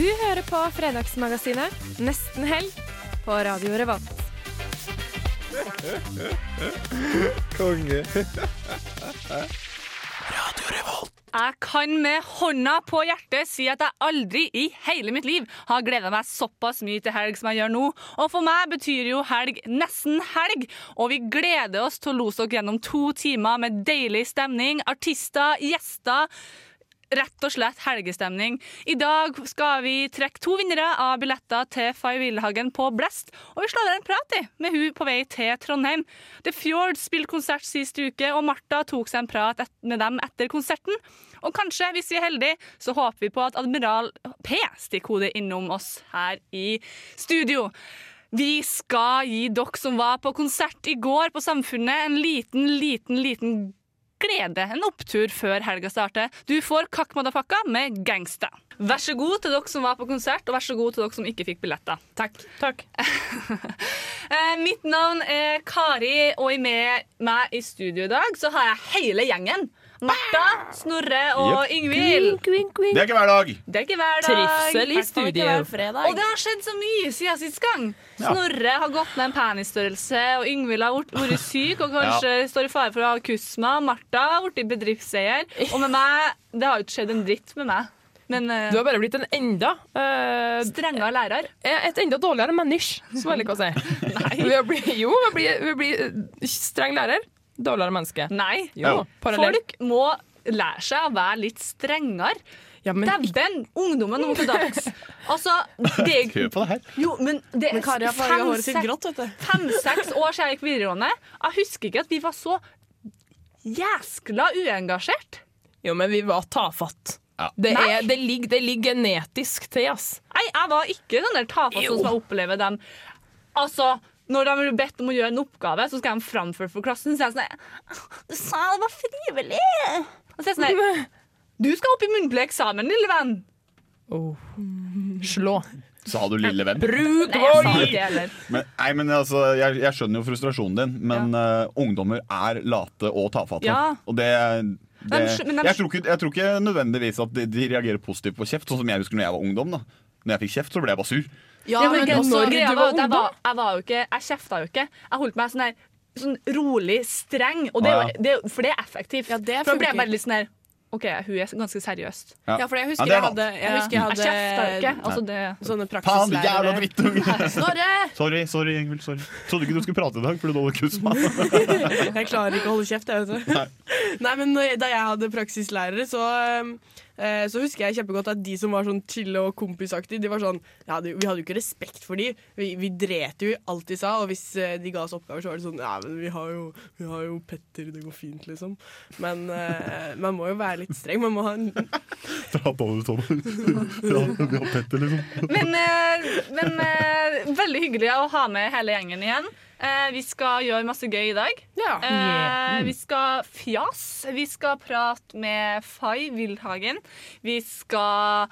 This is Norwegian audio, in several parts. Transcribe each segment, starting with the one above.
Du hører på Fredagsmagasinet Nesten helg på Radio Revolt. Konge. Radio Revolt. Jeg kan med hånda på hjertet si at jeg aldri i hele mitt liv har gleda meg såpass mye til helg som jeg gjør nå. Og for meg betyr jo helg nesten helg, og vi gleder oss til å lose dere gjennom to timer med deilig stemning, artister, gjester. Rett og slett helgestemning. I dag skal vi trekke to vinnere av billetter til Fay Willehagen på Blest. Og vi slår der en prat i, med hun på vei til Trondheim. The Fjord spilte konsert sist uke, og Martha tok seg en prat med dem etter konserten. Og kanskje, hvis vi er heldige, så håper vi på at Admiral P stikker hodet innom oss her i studio. Vi skal gi dere som var på konsert i går på Samfunnet, en liten, liten, liten glede. En opptur før helga starter. Du får Kakk Madafakka med Gangsta. Vær så god til dere som var på konsert, og vær så god til dere som ikke fikk billetter. Takk. Takk. Eh, Mitt navn er Kari, og med meg i studio i dag så har jeg hele gjengen. Martha, Snorre og Yngvild Det er ikke hver dag. Det er ikke hver dag. Trivsel i studiet. Og det har skjedd så mye siden sist gang. Snorre har gått ned en penisstørrelse, og Yngvild har vært- syk og kanskje står i fare for å ha kusma. Martha har blitt bedriftseier. Og med meg Det har jo ikke skjedd en dritt med meg. Men uh, Du har bare blitt en enda uh, strengere lærer. Et enda dårligere menneske, som jeg liker å si. Jo, vi blir, vi ved å bli eh, streng lærer, dårligere menneske. Nei. Jo. Folk må lære seg å være litt strengere. Ja, men, Dæven! Ungdommen nå til dags. Altså, det er Hør på det her. Jo, men det er fem-seks- grått, vet du. Fem-seks år siden jeg gikk videregående. Jeg husker ikke at vi var så jæskla uengasjert. jo, men vi var tafatt. Ja. Det, er, det, ligger, det ligger genetisk til, ass. Nei, jeg var ikke sånn der tafatt som skal oppleve dem. Altså, når de blir bedt om å gjøre en oppgave, så skal de framføre for klassen. Så jeg sånn Du sa det var frivillig! Og så er jeg sånn Du skal opp i muntlig eksamen, lille venn! Slå. Sa du lille venn? Bruk vold! Men, nei, men altså, jeg, jeg skjønner jo frustrasjonen din, men eh, ungdommer er late og tafatte. Ja. Og det, det Men men de- jeg, tror ikke, jeg tror ikke nødvendigvis at de, de reagerer positivt på kjeft, sånn som jeg husker når jeg var ungdom. da Når jeg fikk kjeft, så ble jeg bare sur. Ja, Ja, men men også, greia du var var at jeg, ungdom? var, jeg var jo ikke Jeg kjefta jo ikke. Jeg holdt meg sånn her Sånn rolig streng. Og det, Ah, ja. det, for det er effektivt. Ja, det for da ble jeg bare litt sånn her OK, hun er ganske seriøst. ja, for jeg husker Ja, jeg hadde, jeg husker jeg Jeg kjefta ikke. hadde Altså, det sånne Faen, jævla praksislærere. drittunge! Snorre! Sorry, sorry, Ingvild. Sorry. Trodde ikke du skulle prate i dag fordi du hadde meg. Jeg klarer ikke å holde kjeft, jeg, vet du. Nei. Nei, men Da jeg hadde praksislærere, så, eh, så husker jeg kjempegodt at de som var sånn chille og kompisaktige, de var sånn ja, de, Vi hadde jo ikke respekt for de Vi, vi dret jo i alt de sa, og hvis eh, de ga oss oppgaver, så var det sånn Ja, men vi har jo, vi har jo Petter, det går fint, liksom. Men eh, man må jo være litt streng. Man må ha en Prata du sånn? Ja, vi har Petter, liksom. Men, eh, men veldig hyggelig å ha med hele gjengen igjen. Eh, vi skal gjøre masse gøy i dag. Ja. Eh, vi skal fjas. Vi skal prate med Fay Wildhagen. Vi skal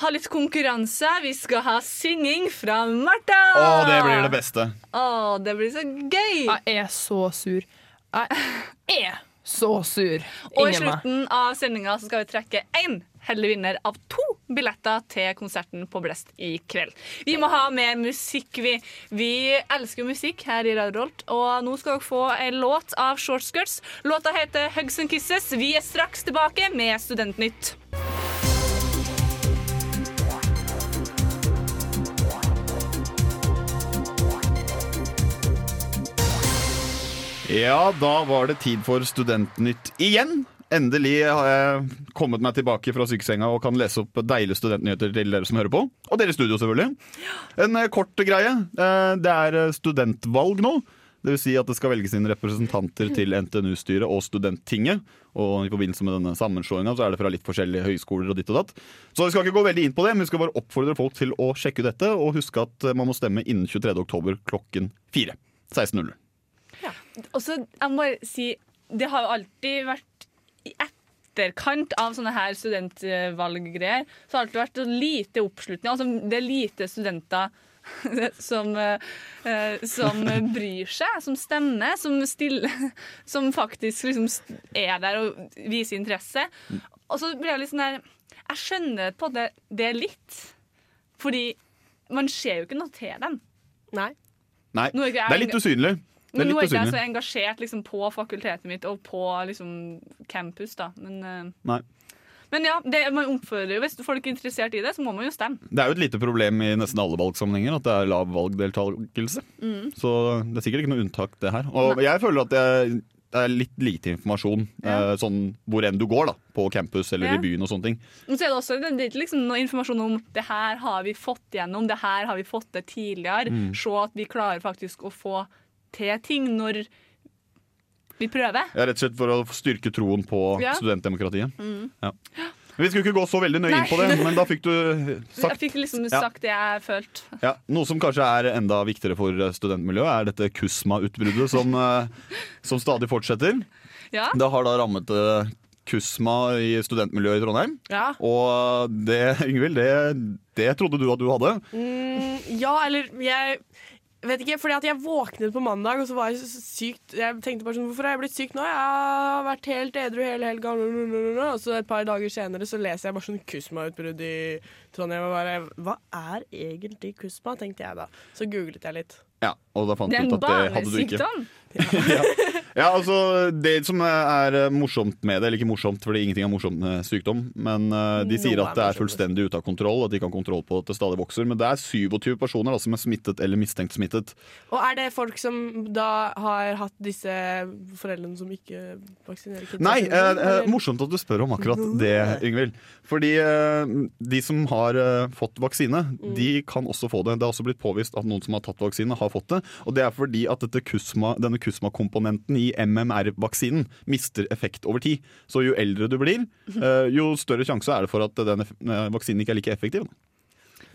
ha litt konkurranse. Vi skal ha synging fra Martha. Å, det blir det beste. Å, det blir så gøy! Jeg er så sur. Jeg er så sur. Og i slutten av sendinga skal vi trekke én heldig vinner av to billetter til konserten på Blest i kveld. Vi må ha mer musikk, vi. Vi elsker musikk her i Radio Rolt, og nå skal dere få en låt av Shortskirts. Låta heter Hugs and Kisses. Vi er straks tilbake med Studentnytt. Ja, da var det tid for Studentnytt igjen. Endelig har jeg kommet meg tilbake fra sykesenga og kan lese opp deilige studentnyheter til dere som hører på. Og dere i studio, selvfølgelig. En eh, kort greie. Eh, Det er eh, studentvalg nå. Det vil si at det skal velges inn representanter til NTNU-styret og Studenttinget. Og i forbindelse med denne sammenslåinga er det fra litt forskjellige høyskoler og ditt og datt. Så vi skal ikke gå veldig inn på det, men vi skal bare oppfordre folk til å sjekke ut dette. Og huske at man må stemme innen 23. oktober klokken 4. 16.00. Ja. Og så, jeg må bare si, det har jo alltid vært i etterkant av sånne her studentvalggreier, så har det alltid vært så lite oppslutning. Altså, det er lite studenter som, eh, som bryr seg, som stemmer, som stiller Som faktisk liksom er der og viser interesse. Og så blir jeg litt sånn der Jeg skjønner på det, det litt, fordi man ser jo ikke noe til dem. Nei. Nei, er det er litt usynlig. Det Men nå er ikke jeg så engasjert liksom, på fakultetet mitt og på liksom, campus, da. Men, eh, Nei. men ja, det, man oppfører jo Hvis folk er interessert i det, så må man jo stemme. Det er jo et lite problem i nesten alle valgsammenhenger at det er lav valgdeltakelse. Mm. Så det er sikkert ikke noe unntak, det her. Og jeg føler at det er, det er litt lite informasjon ja. sånn hvor enn du går, da. På campus eller Ja. i byen og sånne ting. Men så er det også det er ikke liksom noe informasjon om det her har vi fått gjennom, det her har vi fått til tidligere. Mm. Se at vi klarer faktisk å få til ting når vi prøver. Ja, rett og slett for å styrke troen på Ja. studentdemokratiet. Mm. Ja. Vi skulle ikke gå så veldig nøye inn på det, men da fikk du sagt Jeg fikk liksom sagt det jeg følte. ja, Noe som kanskje er enda viktigere for studentmiljøet, er dette Kusma-utbruddet som, eh, som stadig fortsetter. Ja. Det har da rammet eh, Kusma i studentmiljøet i Trondheim. Ja. Og det, Yngvild, det, det trodde du at du hadde. Mm, ja, eller jeg vet ikke, fordi at jeg våknet på mandag, og så var jeg så sykt Jeg tenkte bare sånn, hvorfor har jeg blitt syk nå? Jeg har vært helt edru hele helga. Og så et par dager senere så leser jeg bare sånn Kusma-utbrudd i Trondheim. Og bare Hva er egentlig Kusma, tenkte jeg da. Så googlet jeg litt. Ja, Og da fant er du ut at det hadde du ikke. Barnesykdom. Ja, altså Det som er morsomt med det, eller ikke morsomt, fordi ingenting er morsomt med sykdom, men eh, de sier at det er fullstendig ute av kontroll, at de ikke har kontroll på at det stadig vokser. Men det er 27 personer da, som er smittet eller mistenkt smittet. Og er det folk som da har hatt disse foreldrene som ikke vaksinerer Ikke Nei, eh, eh, morsomt at du spør om akkurat det, Yngvild. Fordi eh, de som har eh, fått vaksine, de kan også få det. Det har også blitt påvist at noen som har tatt vaksine, har fått det. Og det er fordi at dette kusma, denne kusma-komponenten i MMR-vaksinen mister effekt over tid. Så jo eldre du blir, eh, jo større sjanse er det for at denne eh, vaksinen ikke er like effektiv.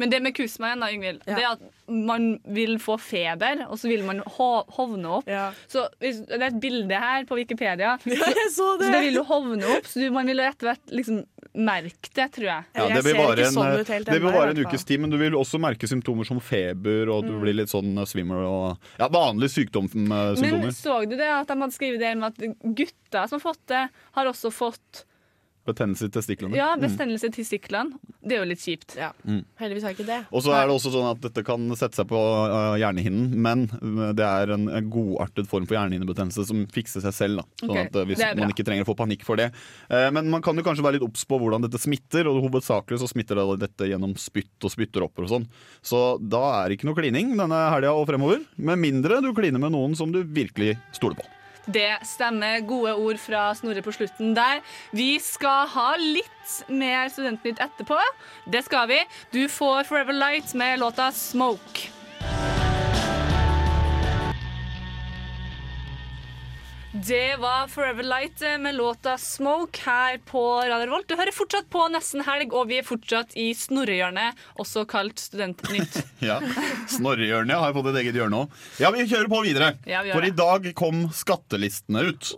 Men det med kusma igjen, da, Yngvild, Ja. det er at man vil få feber, og så vil man ho hovne opp. Ja. Så hvis, Det er et bilde her på Wikipedia. ja, jeg så Så det! det vil jo hovne opp, så du, man vil etter hvert liksom merke det, tror jeg. Ja, det vil vare en, sånn eh, det en ukes tid, men du vil også merke symptomer som feber, og du blir litt sånn svimmer svimmel og ja, vanlige sykdomssymptomer. Men så du det at de hadde skrevet det med at gutter som har fått det, har også fått Betennelse i testiklene. ja, Mm. i til testiklene? Det er jo litt kjipt. Ja. Heldigvis har jeg ikke det. Og så er det også sånn at dette kan sette seg på uh, hjernehinnen, men øh, det er en en godartet form for hjernehinnebetennelse som fikser seg selv. Da. Sånn okay. at uh, hvis man ikke trenger å få panikk for det. Uh, Men man kan jo kanskje være litt obs på hvordan dette smitter, og hovedsakelig så smitter det dette gjennom spytt og spytteropper og sånn. Så da er det ikke noe klining denne helga og fremover, med mindre du kliner med noen som du virkelig stoler på. Det stemmer. Gode ord fra Snorre på slutten der. Vi skal ha litt mer Studentnytt etterpå. Det skal vi. Du får Forever Light med låta 'Smoke'. Det var Forever Light med låta 'Smoke' her på Radio Revolt. Du hører fortsatt på Nesten helg, og vi er fortsatt i Snorrehjørnet, også kalt Studentnytt. Ja, Snorrehjørnet har fått et eget hjørne òg. Ja, vi kjører på videre. Ja, vi For i dag kom skattelistene ut.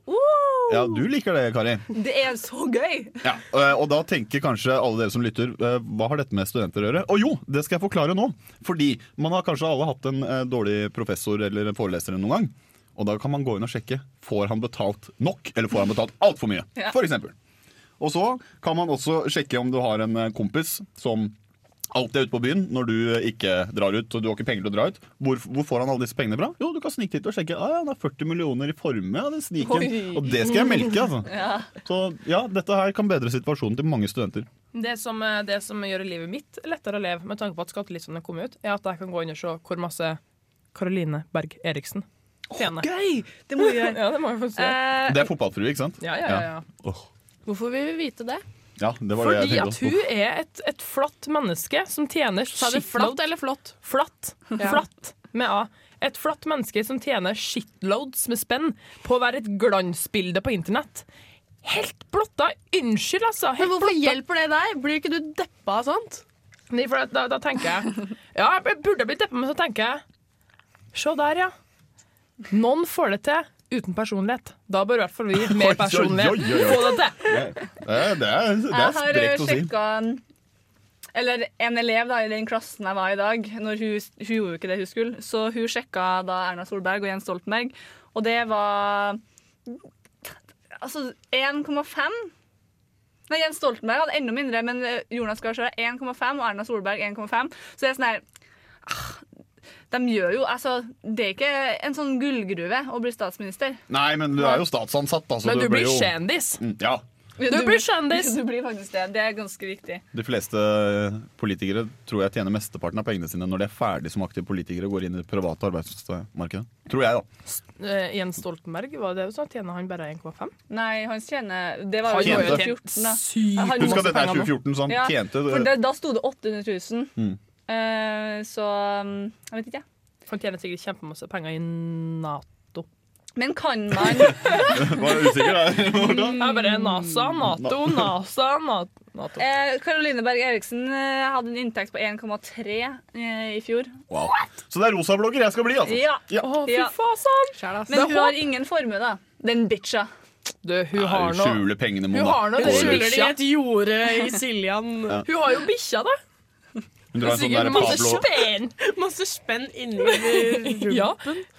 Ja, Du liker det, Kari. Det er så gøy! Ja, øh, og da tenker kanskje alle dere som lytter øh, Hva har dette med studenter å gjøre? Og jo, det skal jeg forklare nå. Fordi man har kanskje alle hatt en dårlig professor eller foreleser noen gang. Og da kan man gå inn og sjekke Får han betalt nok, eller får han betalt altfor mye. Ja. For eksempel. Og så kan man også sjekke om du har en øh, kompis som alltid er ute på byen når du øh, ikke drar ut og du har ikke penger til å dra ut. Hvor, hvor får han alle disse pengene fra? Jo, du kan snike dit og sjekke. Ah, ja, han har 40 millioner i formue. Ja, den sniken. Oi. Og det skal jeg melke, altså. Så ja, dette her kan bedre situasjonen til mange studenter. Det som, eh, det som gjør livet mitt lettere å leve, med tanke på at skattelistene kommer ut, er at jeg kan gå inn og se hvor masse Karoline Berg Eriksen tjener. Gøy! Det må vi gjøre. Ja, det må jeg få se. Eh, Det er fotballfrue, ikke sant? Ja, ja, ja, ja. Oh. Hvorfor vil vi vite det? Ja, det var det Fordi jeg at hun også. er et, et flatt menneske som tjener Sa du flatt eller flott? Flatt. Ja. Flatt med A. Et flatt menneske som tjener shitloads med spenn på å være et glansbilde på internett. helt blotta. Unnskyld, altså. Men hvorfor blotta. hjelper det deg? Blir ikke du deppa av sånt? Nei, for da, da tenker jeg Ja, jeg burde blitt deppa, men så tenker jeg Se der, ja. Noen får det til uten personlighet. Da bør i hvert fall vi med personlighet få det til. Det er, det er, det er sprekt å si. Eller en elev da, i den klassen jeg var i dag, når hun, hun gjorde jo ikke det hun skulle, så hun sjekka da Erna Solberg og Jens Stoltenberg, og det var altså 1,5. Nei, Jens Stoltenberg hadde enda mindre, men Jonas Gahr Støre 1,5 og Erna Solberg 1,5. Så det er sånn her ah, De gjør jo Altså, det er ikke en sånn gullgruve å bli statsminister. Nei, men du er jo statsansatt, Altså, Men du blir jo- kjendis. Mm, Ja. Du blir kjendis. Du blir faktisk det. Det er ganske viktig. De fleste politikere tror jeg tjener mesteparten av pengene sine når de er ferdig som aktive politikere og går inn i det private arbeidsmarkedet. Tror jeg, da. Uh, Jens Stoltenberg, var det sånn? Tjener han bare 1,5? Nei, han tjener Det var Han jo har 2014, da. Han- Husk at dette er 2014, så han Ja, tjente det, da sto det 800 000. Mm. Eh, så um, jeg vet ikke. jeg. Han tjener sikkert kjempemasse penger i Nato. Men kan man Var du usikker der. Det er bare NASA, Nato, NASA, Nato. Karoline eh, Berg Eriksen eh, hadde en inntekt på 1,3 eh, i fjor. Wow. Så det er rosablogger jeg skal bli, altså. Ja. Ja. Å, fy Ja. fasan! Men hun har ingen formue, da. Den bitcha. Du, hun har Nei, noe Skjule pengene, Hun Mona. har noe Hun skjuler det i et jorde i Siljan. Hun har jo bikkja, da. Hun drar en sånn Sikkert der Pablo, spenn. Masse spenn inni rumpen. Ja.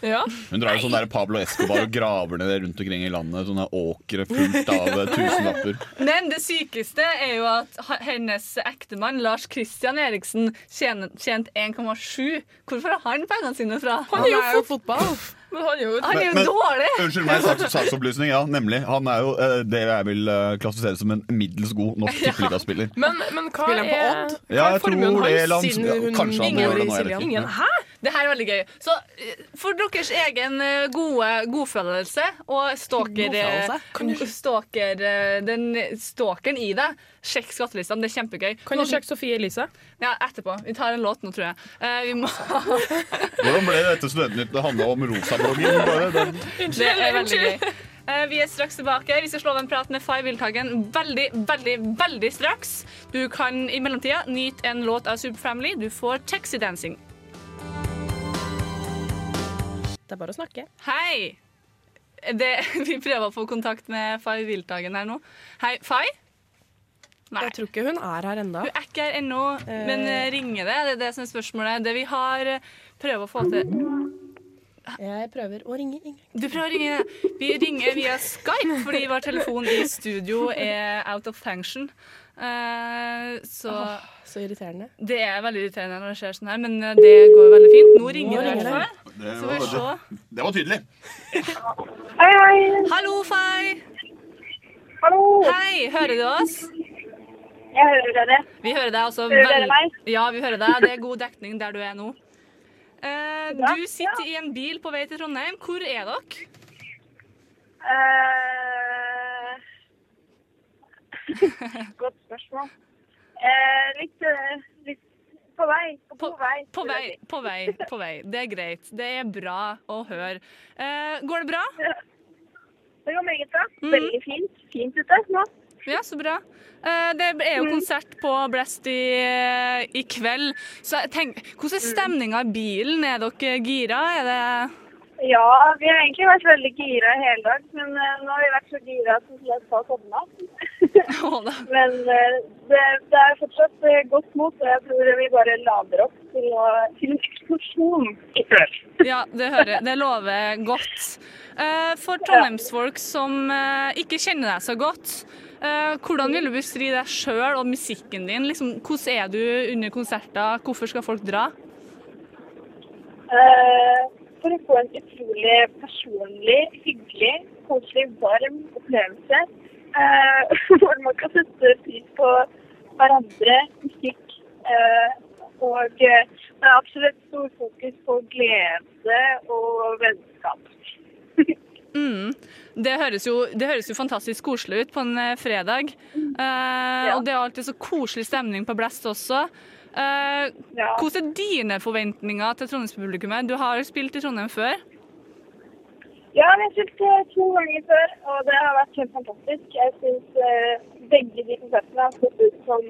ja. hun drar en sånn der Pablo Escobar og graver ned rundt omkring i landet. Sånne åkre fullt av eh, tusenlapper. Men det sykeste er jo at hennes ektemann Lars Christian Eriksen tjente 1,7. Hvorfor har han pengene sine fra? Han er jo fotball. Men han er jo Han er jo Men- men- dårlig! Unnskyld meg, saks, saksopplysning. Ja, nemlig. Han er jo eh, det jeg vil eh, klassifisere som en middels god norsk tippeligaspiller. Men, men hva Spiller han på er Odd? Ja, er jeg formuen tror det hans? han- siden ja, hun- Kanskje han gjør det nå. Jeg vet ikke. Ingen Hæ? Det her er veldig gøy. Så eh, for deres egen eh, gode godfølelse og stalker, Godfølelse? eh, stalker den stalkeren i deg, sjekk skattelistene. Det er kjempegøy. Kan du sjekke Sofie Elise? Ja, etterpå. Vi tar en låt nå, tror jeg. Eh, vi må Hvordan ble dette Studentnytt? Det handla om rosabloggen? Det, Det er veldig gøy. Eh, Vi er straks tilbake. Vi skal slå av en prat med Fay Wildhagen veldig, veldig, veldig straks. Du kan i mellomtida nyte en låt av Superfamily. Du får Taxi Dancing. Det er bare å snakke. Hei! Det, vi prøver å få kontakt med Fay Wiltagen her nå. Hei, Fay? Nei. Jeg tror ikke hun er her ennå. Hun er ikke her ennå, men eh, ringer det? Det er det som er spørsmålet. Det vi har prøvd prøver å få til Jeg prøver å ringe Ingrid. Du prøver å ringe. Vi ringer via Skype fordi vår telefon i studio er out of function. Uh, så Så irriterende. det er veldig irriterende når det skjer sånn her, men eh, det går veldig fint. Nå ringer det i ringer fall. Det, Så vi var, se. det, det var tydelig. Hei, hei. Hallo, Fay. Hallo. Hei, hører du oss? Jeg hører dere. Vi hører deg også. Hører dere vel- meg? Ja, vi hører deg. Det er god dekning der du er nå. Eh, du sitter i en bil på vei til Trondheim. Hvor er dere? Eh, Godt spørsmål. Eh, litt, eh, på vei. På, På, vei. på vei, på vei, på vei. Det er greit. Det er bra å høre. Eh, går det bra? Det går meget bra. Mm. Veldig fint. Fint ute nå. Ja, så bra. Eh, det er jo konsert på Blest i, i kveld. Så tenk, hvordan er stemninga i bilen? Er dere gira? Er det Ja, vi har egentlig vært veldig gira i hele dag, men eh, nå har vi vært så gira at vi har sovna. Men eh, det, det er fortsatt eh, godt mot, og jeg tror vi bare lader opp til, å, til en eksplosjon. Ja, det hører Det lover godt. For trondheimsfolk som ikke kjenner deg så godt, hvordan vil du beskrive deg sjøl og musikken din? Liksom, hvordan er du under konserter? Hvorfor skal folk dra? Eh, for å få en utrolig personlig, hyggelig, koselig, varm opplevelse. eh, hvor man kan sette pris på hverandre, musikk. eh, og det er absolutt stor fokus på glede og vennskap. Mm. Det, høres jo, det høres jo fantastisk koselig ut på en eh, fredag. Eh, Og det er alltid så koselig stemning på Blest også. Eh, Ja. hvordan er dine forventninger til Trondheimspublikummet? Du har spilt i Trondheim før. Ja, vi har spilt eh, to ganger før, og det har vært helt fantastisk. Jeg syns uh, begge de konsertene har stått ut som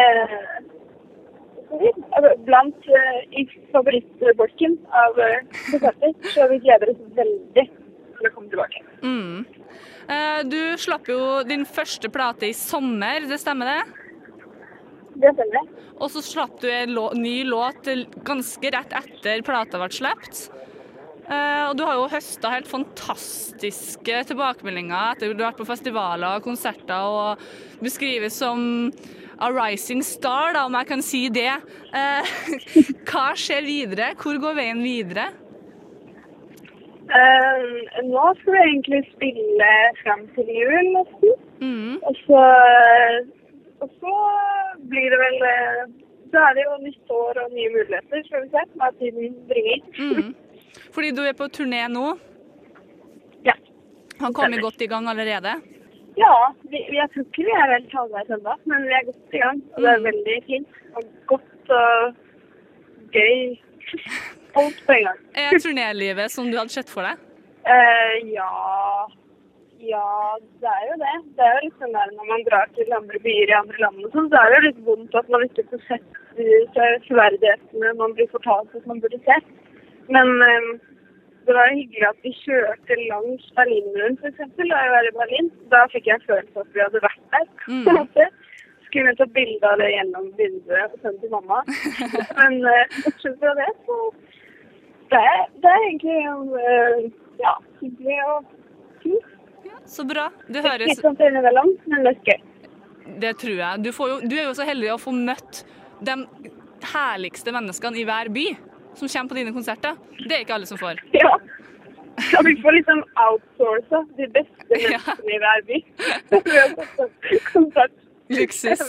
eh, altså, blant eh, i favorittbolken av eh, konserter. Så vi gleder oss veldig til å komme tilbake. Mm. Eh, Du slapp jo din første plate i sommer, det stemmer det? Det stemmer. Og så slapp du en ny låt ganske rett etter plata ble sluppet. Eh, og du har jo høsta helt fantastiske tilbakemeldinger etter du har vært på festivaler og konserter og beskrives som a rising star, da, om jeg kan si det. Eh, hva skjer videre? Hvor går veien videre? Eh, nå skal vi egentlig spille fram til jul nesten. Mm. Og så, og så blir det vel eh, Så er det jo nytt år og nye muligheter, skal vi se, hva tiden bringer. Mm. Fordi du er på turné nå? Ja. Han kom jo godt i gang allerede? Ja, vi, vi- jeg tror ikke vi er helt halvveis ennå, men vi er godt i gang. Og det er Mm. veldig fint og godt og gøy. Alt på en gang. Er turnélivet som du hadde sett for deg? Uh, ja Ja, det er jo det. Det er jo litt sånn der når man drar til andre byer i andre land og sånn, så er det jo litt vondt at man ikke får sett de severdighetene man blir fortalt at man burde sett. Men um, det var jo hyggelig at vi kjørte langs Berlinmuren, f.eks. Da jeg var i Berlin. Da fikk jeg en følelse av at vi hadde vært der. Mm. Skulle ta bilde av det gjennom vinduet og sende til mamma. Men bortsett uh, fra det, så det er, det er egentlig eh, ja, hyggelig og fint. Så bra. Det høres Slitsomt innimellom, men det er gøy. Det tror jeg. Du, får jo, du er jo så heldig å få møtt de herligste menneskene i hver by som kommer på dine konserter. Det er ikke alle som får. Ja. Ja, vi får liksom outsourca de beste menneskene i hver by. Luksus.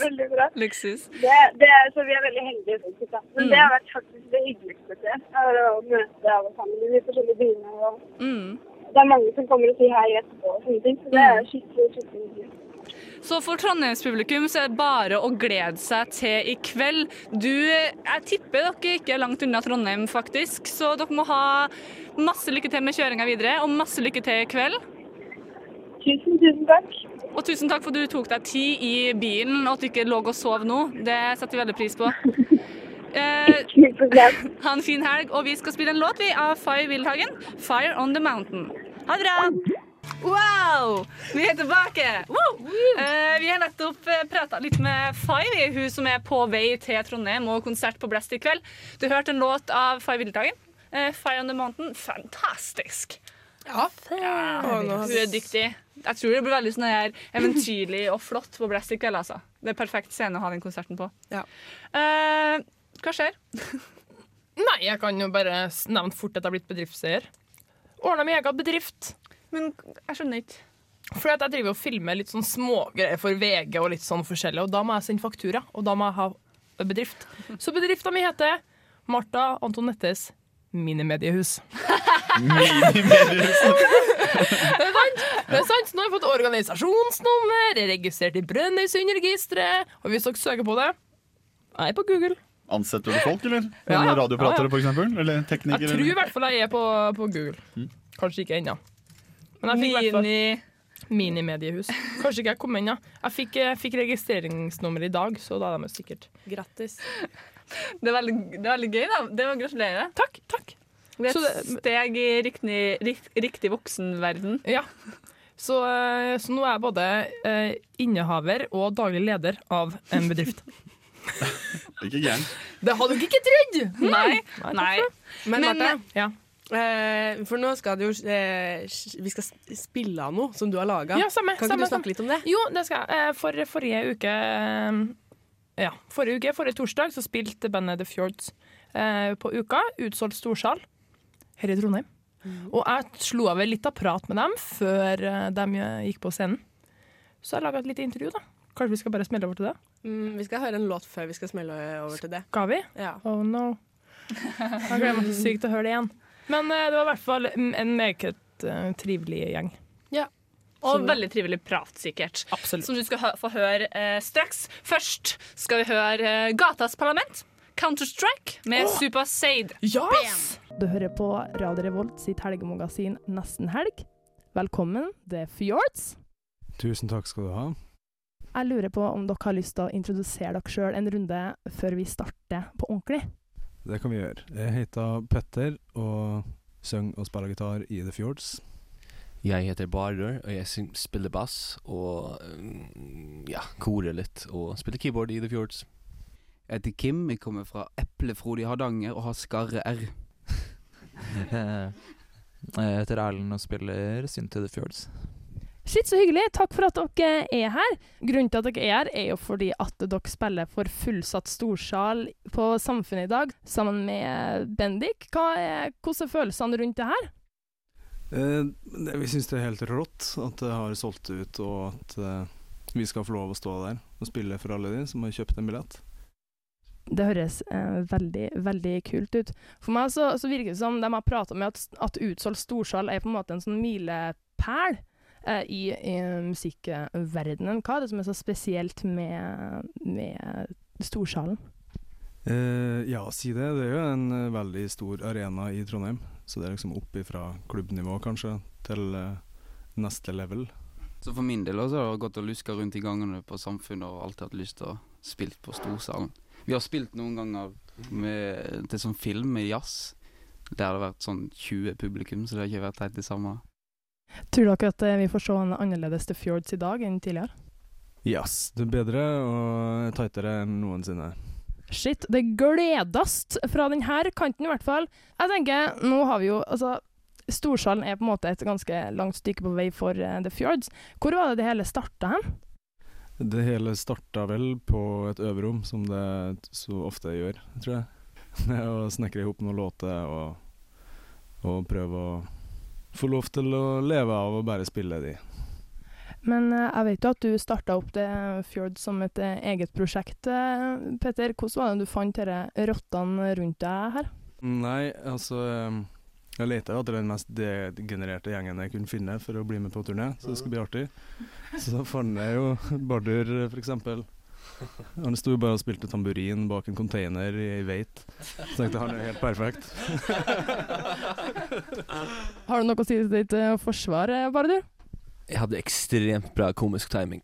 Luksus. Det, det er, så vi er veldig heldige. Men Mm. det har vært faktisk det hyggeligste Å møte alle sammen i de forskjellige byene. Og Mm. Det er mange som kommer og sier hei etterpå og sånne ting. Så det er skikkelig, skikkelig hyggelig. Så for Trondheims-publikum så er det bare å glede seg til i kveld. Du, jeg tipper dere ikke er langt unna Trondheim, faktisk. Så dere må ha masse lykke til med kjøringa videre, og masse lykke til i kveld. Tusen, tusen takk. Og tusen takk for at du tok deg tid i bilen, og at du ikke lå og sov nå. Det setter vi veldig pris på. Eh, ha en fin helg, og vi skal spille en låt vi av Fay Wildhagen. 'Fire On The Mountain'. Ha det bra! Wow! Vi er tilbake! Wow. Eh, vi har nettopp uh, prata litt med Fay, hun som er på vei til Trondheim og konsert på Blest i kveld. Du hørte en låt av Fay Wildhagen. Eh, 'Fire On The Mountain'. Fantastisk! Ja. Hun er dyktig. Jeg tror det blir veldig sånn her eventyrlig og flott på Blest i kveld. altså. Det er perfekt scene å ha den konserten på. Ja. Eh, hva skjer? Nei, jeg kan jo bare nevne fort at jeg har blitt bedriftseier. Ordna med egen bedrift. Men jeg skjønner ikke. Fordi at jeg driver og filmer litt sånn smågreier for VG og litt sånn forskjellig, og da må jeg sende faktura, og da må jeg ha bedrift. Så bedrifta mi heter Martha Antonettes Minimediehus. Minimediehus. Det er sant. Det er sant. Nå har jeg fått organisasjonsnummer, er registrert i Brønnøysundregisteret, og hvis dere søker på det Jeg er på Google. Ansetter du folk, eller? Ja, ja. Radiopratere, Ja, ja. for eksempel? Eller teknikere? Jeg tror i hvert fall jeg er på, på Google. Kanskje ikke ennå. Men jeg fikk i hvert fall Minimediehus. Kanskje ikke jeg kom ennå. Jeg fikk, jeg fikk registreringsnummer i dag, så da er de sikkert Grattis. Det er veldig, det er veldig gøy, da. Det var Gratulerer. Takk, takk. Det er Så et steg i riktig, riktig voksenverden. Ja. Så, eh, så nå er jeg både eh, innehaver og daglig leder av en bedrift. Ikke gæren. Det hadde du ikke trodd! Nei. Nei. Nei. Men, Men, Marte, Ja. eh, for nå skal det jo eh, Vi skal spille av noe som du har laga. Ja, samme, kan ikke samme, du snakke litt om det? Jo, det skal jeg. Eh, For forrige uke eh, Ja, forrige uke, forrige torsdag, så spilte bandet The Fjords eh, på Uka. Utsolgt storsal her i Trondheim. Og jeg slo av litt av prat med dem før de gikk på scenen. Så jeg laga et lite intervju, da. Kanskje vi skal bare smelle over til det? Mm, vi skal høre en låt før vi skal smelle over til det. Skal vi? Ja. Oh no. Jeg gleder meg så sykt til å høre det igjen. Men uh, det var i hvert fall en meget uh, trivelig gjeng. Ja. Og veldig trivelig prat, sikkert. Absolutt. Som du skal hø få høre uh, straks. Først skal vi høre Gatas Parlament. Counter-Strike med Super Said. Yes! Du hører på Radio Revolt sitt helgemagasin Nesten helg. Velkommen, det er Fjords. Tusen takk skal du ha. Jeg lurer på om dere har lyst til å introdusere dere sjøl en runde før vi starter på ordentlig. Det kan vi gjøre. Jeg heter Petter og synger og spiller gitar i The Fjords. Jeg heter Barer, og jeg spiller bass og mm, ja, korer litt og spiller keyboard i The Fjords. Jeg heter Kim, jeg kommer fra Eplefrode i Hardanger og har skarre R. Jeg heter Erlend og spiller synt til The Fjords. Shit, så hyggelig. Takk for at dere er her. Grunnen til at dere er her, er jo fordi at dere spiller for fullsatt storsal på Samfunnet i dag, sammen med Bendik. Hva er, hvordan er følelsene rundt det her? Eh, det, vi syns det er helt rått at det har solgt ut, og at eh, vi skal få lov å stå der og spille for alle de som har kjøpt en billett. Det høres eh, veldig, veldig kult ut. For meg så, så virker det som de har prata med at, at utsolgt storsal er på en måte en sånn milepæl i, i musikkverdenen. Hva er det som er så spesielt med, med storsalen? Eh, ja, si det. Det er jo en eh, veldig stor arena i Trondheim. Så det er liksom opp ifra klubbnivå, kanskje, til eh, neste level. Så for min del også har det gått og luska rundt i gangene på Samfunnet og alltid hatt lyst til å spille på storsalen. Vi har spilt noen ganger med, til sånn film med jazz. Der har det vært sånn 20 publikum, så det har ikke vært helt det samme. Tror dere at eh, vi får se en annerledes The Fjords i dag enn tidligere? Yes, det er bedre og tightere enn noensinne. Shit, det gledast fra denne kanten i hvert fall. Jeg tenker, nå har vi jo altså Storsalen er på en måte et ganske langt stykke på vei for uh, The Fjords. Hvor var det det hele starta hen? Det hele starta vel på et øverom, som det så ofte gjør, tror jeg. Med å snekre i hop noen låter og, og prøve å få lov til å leve av å bare spille de. Men eh, jeg vet jo at du starta opp det Fjord som et eh, eget prosjekt, eh, Petter. Hvordan var det du fant disse rottene rundt deg her? Nei, altså eh, Jeg leta etter den mest degenererte gjengen jeg kunne finne for å bli med på turné, så det skulle bli artig. Så da fant jeg jo Bardur, for eksempel. Han sto jo bare og spilte tamburin bak en container i ei veit. Så tenkte han er helt perfekt. Har du noe å si til ditt uh, forsvar, eh, Bardur? Jeg hadde ekstremt bra komisk timing.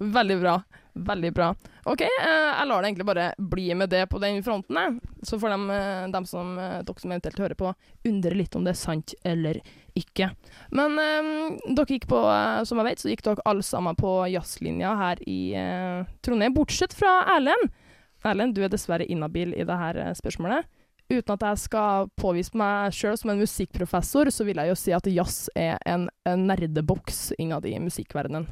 Veldig bra. Veldig bra. OK, eh, jeg lar det egentlig bare bli med det på den fronten, jeg. Så får dem, eh, dem som, dere som eventuelt hører på, undre litt om det er sant eller ikke. Men eh, dere gikk på, eh, som jeg vet, så gikk dere alle sammen på jazzlinja her i eh, Trondheim, bortsett fra Erlend. Erlend, du er dessverre inhabil i dette eh, spørsmålet. Uten at jeg skal påvise meg sjøl som en musikkprofessor, så vil jeg jo si at jazz er en, en nerdeboks innad i musikkverdenen.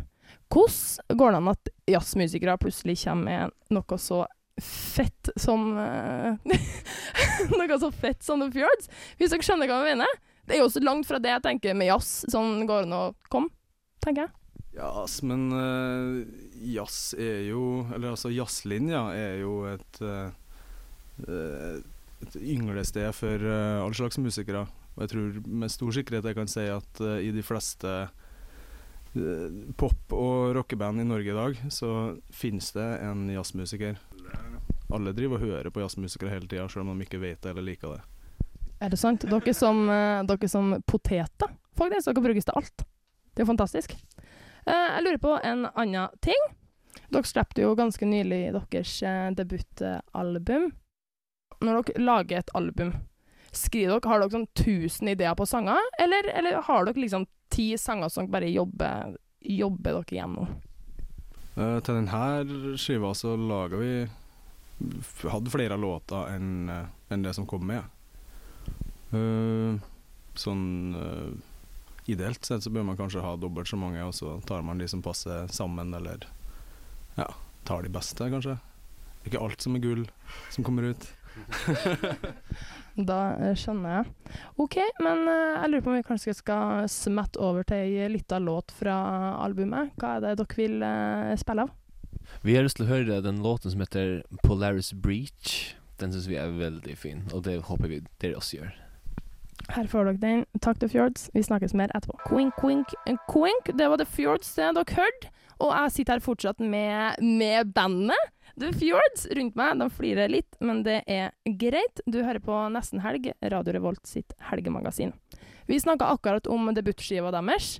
Hvordan går det an at jazzmusikere plutselig kommer med noe så fett som eh, Noe så fett som The Fjords? Hvis dere skjønner hva jeg mener? Det er jo også langt fra det jeg tenker med jazz, sånn går det an å komme, tenker jeg. Jazz, men uh, jazz er jo Eller altså jazzlinja er jo et uh, et ynglested for uh, alle slags musikere. Og jeg tror med stor sikkerhet jeg kan si at uh, i de fleste pop- og rockeband i Norge i dag, så finnes det en jazzmusiker. Alle driver og hører på jazzmusikere hele tida, selv om de ikke vet det eller liker det. Er det sant? Dere som, eh, dere som poteter, faktisk. Dere brukes til alt. Det er jo fantastisk. Eh, jeg lurer på en annen ting. Dere slapp jo ganske nylig deres eh, debutalbum. Når dere lager et album, skriver dere, har dere sånn 1000 ideer på sanger, eller, eller har dere liksom ti sanger som bare jobber, jobber dere gjennom? Uh, til denne skiva så laga vi Hadde flere låter enn en det som kom med. Sånn eh, Ideelt sett så bør man kanskje ha dobbelt så mange, og så tar man de som passer sammen, eller ja, tar de beste, kanskje. Ikke alt som er gull som kommer ut. Da eh, skjønner jeg. OK, men eh, jeg lurer på om vi kanskje skal smette over til ei lita låt fra albumet. Hva er det dere vil eh, spille av? Vi har lyst til å høre den låten som heter Polaris Breach. Den syns vi er veldig fin, og det håper vi dere også gjør. Her får dere den. Takk til Fjords. Vi snakkes mer etterpå. Quink, quink, quink. Det var The Fjords det dere hørte. Og jeg sitter her fortsatt med, med bandet. The Fjords rundt meg, de flirer litt, men det er greit. Du hører på Nesten Helg, Radio Revolt sitt helgemagasin. Vi snakka akkurat om debutskiva deres,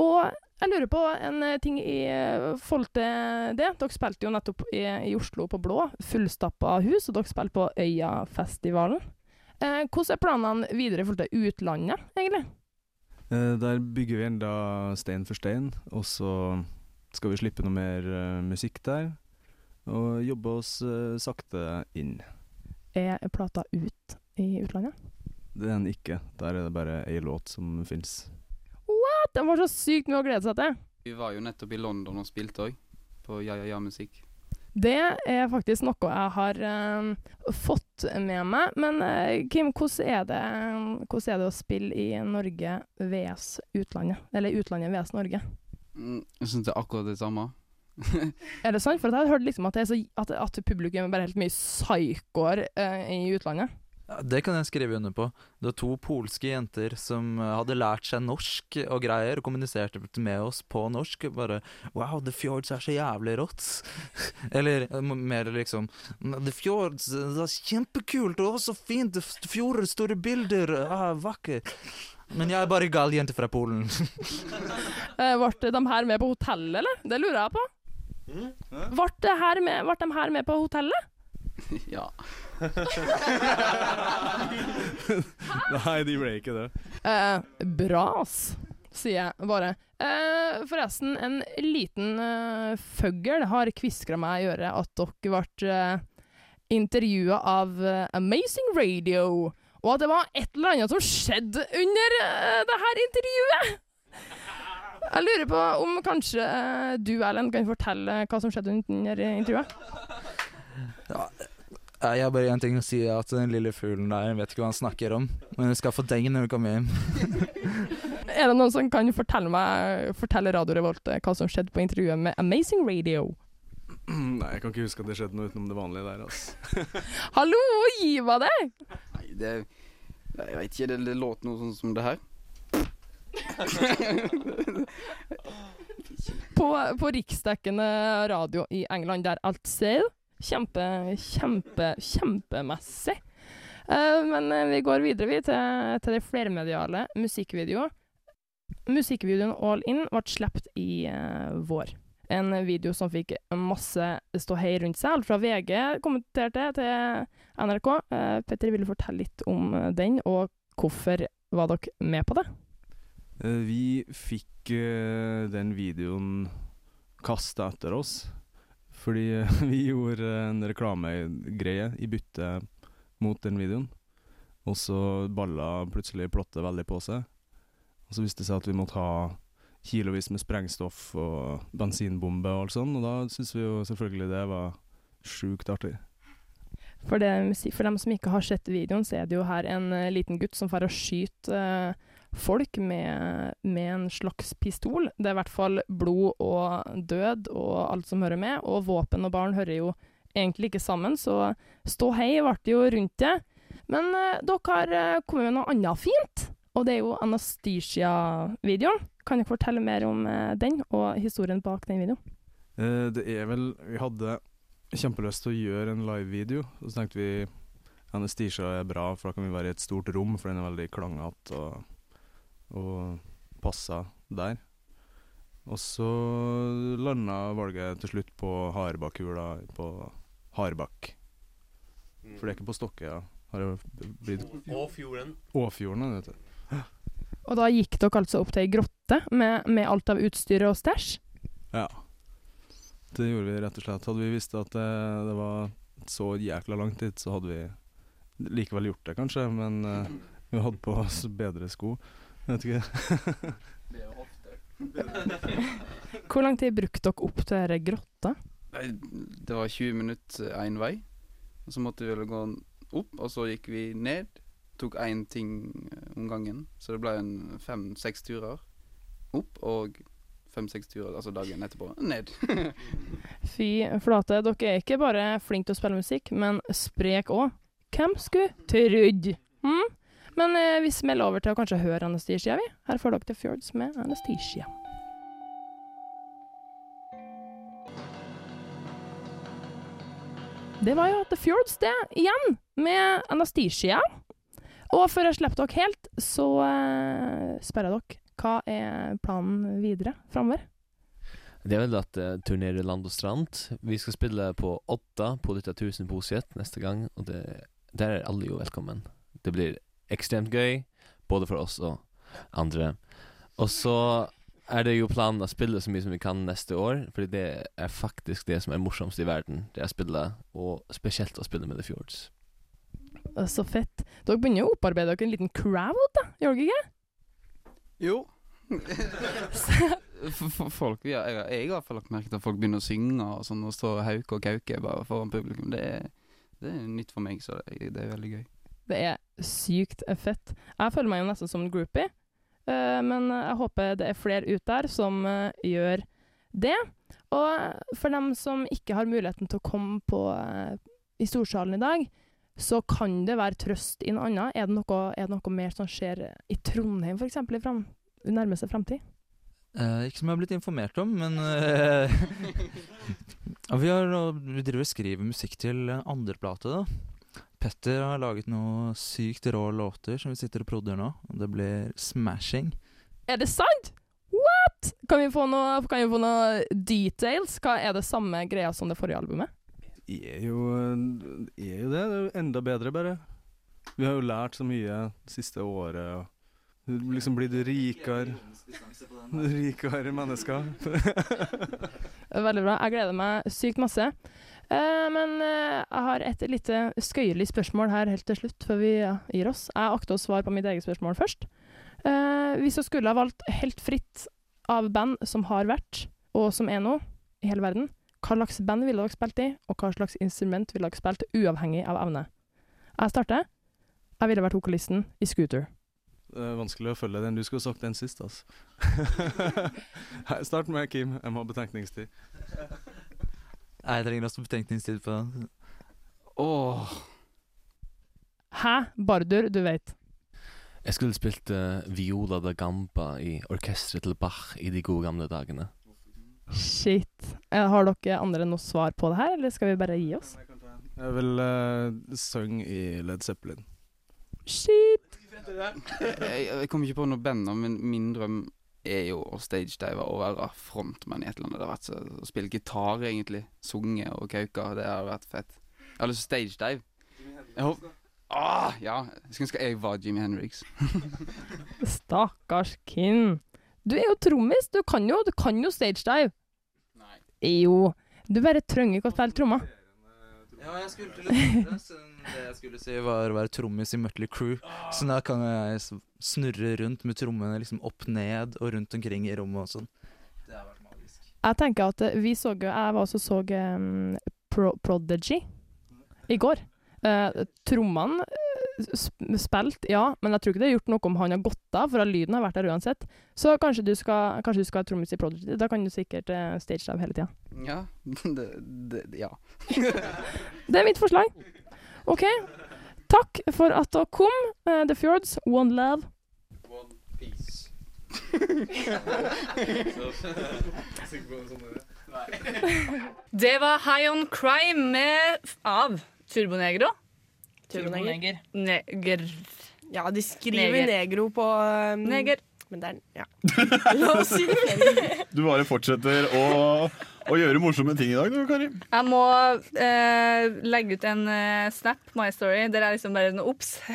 og jeg lurer på en eh, ting i eh, forhold til det. Dere spilte jo nettopp i, i Oslo på Blå, fullstappa hus, og dere spilte på Øyafestivalen. Eh, hvordan er planene videre i forhold til utlandet, egentlig? Eh, der bygger vi enda stein for stein, og så skal vi slippe noe mer eh, musikk der. Og jobbe oss sakte inn. Er plata ut i utlandet? Det er den ikke. Der er det bare ei låt som fins. What?! Den var så sykt mye å glede seg til. Vi var jo nettopp i London og spilte òg, på Ja Ja Ja Musikk. Det er faktisk noe jeg har uh, fått med meg. Men eh, Kim, hvordan er, det, hvordan er det å spille i Norge VS utlandet? Eller utlandet VS Norge? Mm, jeg syns det er akkurat det samme. Er det sant? For jeg har hørt liksom at, så, at, at publikum er bare helt mye psykoer eh, i utlandet. Ja, det kan jeg skrive under på. Det var to polske jenter som eh, hadde lært seg norsk og greier, og kommuniserte med oss på norsk. Bare 'Wow, The Fjords er så jævlig rått'. Eller eh, mer liksom 'The Fjords, eh, det er kjempekult, og så fint, fjorder, store bilder, ah, vakkert'. Men jeg er bare gal jente fra Polen. Eh, Ble de her med på hotellet, eller? Det lurer jeg på. Ble, ble de her med på hotellet? ja. Nei, de ble ikke det. Eh, bra, ass, sier jeg bare. Eh, forresten, en liten eh, føggel har kviskra meg i øret at dere ble eh, intervjua av eh, Amazing Radio, og at det var et eller annet som skjedde under eh, det her intervjuet. Jeg lurer på om kanskje eh, du, Erlend, kan fortelle hva som skjedde under intervjuet? Ja, jeg har bare én ting å si, at den lille fuglen der vet ikke hva han snakker om. Men du skal få den når du kommer hjem. Er det noen som kan fortelle meg Fortelle Radio Revolt eh, hva som skjedde på intervjuet med Amazing Radio? Nei, jeg kan ikke huske at det skjedde noe utenom det vanlige der, altså. Hallo, gi meg det! Nei, det Jeg vet ikke, det, det låt noe sånn som det her. På, på riksdekkende radio i England, der alt ser kjempe, kjempe, kjempemessig. Uh, men eh, vi går videre vi, til, til det flermediale musikkvideoet. Musikkvideoen All In ble sluppet i uh, vår. En video som fikk masse ståhei rundt seg. Alt fra VG kommenterte til NRK. Uh, Petter, vil du fortelle litt om den, og hvorfor var dere med på det? Vi fikk den videoen kasta etter oss. Fordi vi gjorde en reklamegreie i bytte mot den videoen. Og så balla plutselig plottet veldig på seg. Og så viste det seg at vi måtte ha kilovis med sprengstoff og bensinbombe og alt sånn, og da syntes vi jo selvfølgelig det var sjukt artig. For, det, for dem som ikke har sett videoen, så er det jo her en eh, liten gutt som får å skyte eh, folk med, med en slags pistol. Det er i hvert fall blod og død og alt som hører med, og våpen og barn hører jo egentlig ikke sammen, så stå hei ble det jo rundt det. Men eh, dere har eh, kommet med noe annet fint, og det er jo Anastasia-videoen. Kan dere fortelle mer om eh, den, og historien bak den videoen? Eh, det er vel Vi hadde kjempelyst til å gjøre en live-video, og så tenkte vi Anastasia er bra, for da kan vi være i et stort rom, for den er veldig klangete og, og passa der. Og så landa valget til slutt på Harebakkula på Harbakk. For det er ikke på Stokkøya. Har det blitt Åfjorden. Åfjorden, vet du. Og da gikk dere altså opp til ei grotte med, med alt av utstyret og stæsj? Ja. Det gjorde vi rett og slett. Hadde vi visst at det, det var så jækla langt dit, så hadde vi likevel gjort det, kanskje. Men uh, vi hadde på oss bedre sko. Vet ikke. Hvor lang tid brukte dere opp til denne grotta? Nei, det var 20 minutter én vei. Og så måtte vi vel gå opp, og så gikk vi ned. Tok én ting eh, om gangen. Så det ble fem-seks turer opp, og fem-seks turer altså dagen etterpå ned. Fy flate, dere er ikke bare flinke til å spille musikk, men sprek òg. Hvem skulle trodd? Hm? Men eh, vi smeller over til å kanskje høre Anastasia, vi. Her får dere The Fjords med Anastasia. det var jo The Fjords, det, igjen, med Anastasia. Og før jeg slipper dere helt, så eh, spør jeg dere, hva er planen videre framover? Det er vel at uh, turnerer land og strand. Vi skal spille på Odda på dette tusenposiet neste gang, og det, der er alle jo velkommen. Det blir ekstremt gøy, både for oss og andre. Og så er det jo planen å spille så mye som vi kan neste år, fordi det er faktisk det som er morsomst i verden. Det er å spille, og spesielt å spille med The Fjords. Så fett. Dere begynner jo å opparbeide dere en liten crowd, da, gjør dere ikke? Jo. For, for folk, ja, jeg, har- jeg har i hvert fall lagt merke til at folk begynner å synge og sånn, og står og hauke og kauke bare foran publikum. Det er, det er nytt for meg, så det, det er veldig gøy. Det er sykt fett. Jeg føler meg jo nesten som en groupie, eh, men jeg håper det er flere ut der som eh, gjør det. Og for dem som ikke har muligheten til å komme på eh, i Storsalen i dag, så kan det være trøst i noe annet. Er det noe, er det noe mer som skjer i Trondheim, f.eks., i fram, nærmeste framtid? Eh, ikke som jeg har blitt informert om, men eh, Vi har vi driver og skriver musikk til andre plate, da. Petter har laget noe sykt rå låter som vi sitter og prodder nå. Og det blir smashing. Er det sant? What?! Kan vi få noe, kan vi få noe details? Hva er det samme greia som det forrige albumet? Er jo, er jo det. Det er jo enda bedre, bare. Vi har jo lært så mye det siste året. og Liksom blitt rikere Rikere mennesker. Veldig bra. Jeg gleder meg sykt masse. Eh, men eh, jeg har et lite skøyelig spørsmål her helt til slutt, før vi gir oss. Jeg akter å svare på mitt eget spørsmål først. Eh, hvis du skulle ha valgt helt fritt av band som har vært, og som er nå, i hele verden, hva slags band ville dere spilt i, og hva slags instrument ville dere spilt, uavhengig av evne? Jeg starter. Jeg ville vært vokalisten i Scooter. Det er vanskelig å følge den. Du skulle sagt den sist, altså. Start med Kim. Jeg må ha betenkningstid. Jeg trenger også betenkningstid på den. Åh. Hæ? Bardur, du vet. Jeg skulle spilt uh, Viola da Gamba i orkesteret til Bach i de gode gamle dagene. Shit. Eh, Har dere andre noe svar på det her, eller skal vi bare gi oss? Jeg vil uh, synge i Led Zeppelin. Shit. Jeg, jeg kommer ikke på noe band, men min drøm er jo å stagedive og være frontman i et eller annet. Det har vært så, å spille gitar, egentlig. Sunge og kauke. Det har vært fett. Jeg har lyst til stagedive. Jeg håper Ah, ja. Jeg skulle ønske jeg var Jimmy Henriks. Stakkars Kim. Du er jo trommis. Du kan jo, du kan jo stagedive. Nei. Jo. Du bare trenger ikke å spille trommer. Ja, jeg skulle til å si det. Jeg skulle si, var å være trommis i Mötley Crew. Så da kan jeg snurre rundt med trommene liksom opp ned og rundt omkring i rommet og sånn. Det har vært magisk. Jeg tenker at eh, vi så jo Jeg var også så um, Pro Prodigy i går. Uh, trommene spilt, ja, men jeg tror ikke det har gjort noe om han har gått av, for at lyden har vært der uansett. Så kanskje du skal, kanskje du skal ha trommis i Prodigy. Da kan du sikkert uh, deg hele tida. Ja. Det, det, ja. Det er mitt forslag. OK. Takk for at dere kom. Uh, The Fjords, one love. Det var High On Crime med, av Turbonegro. Turboneger. Neger. Ja, de skriver Neger. negro på um, Neger. Men det er Ja. La oss si det. Du bare fortsetter å, å gjøre morsomme ting i dag, du, Kari. Jeg må eh, legge ut en eh, snap, My Story, der jeg liksom bare noe obs.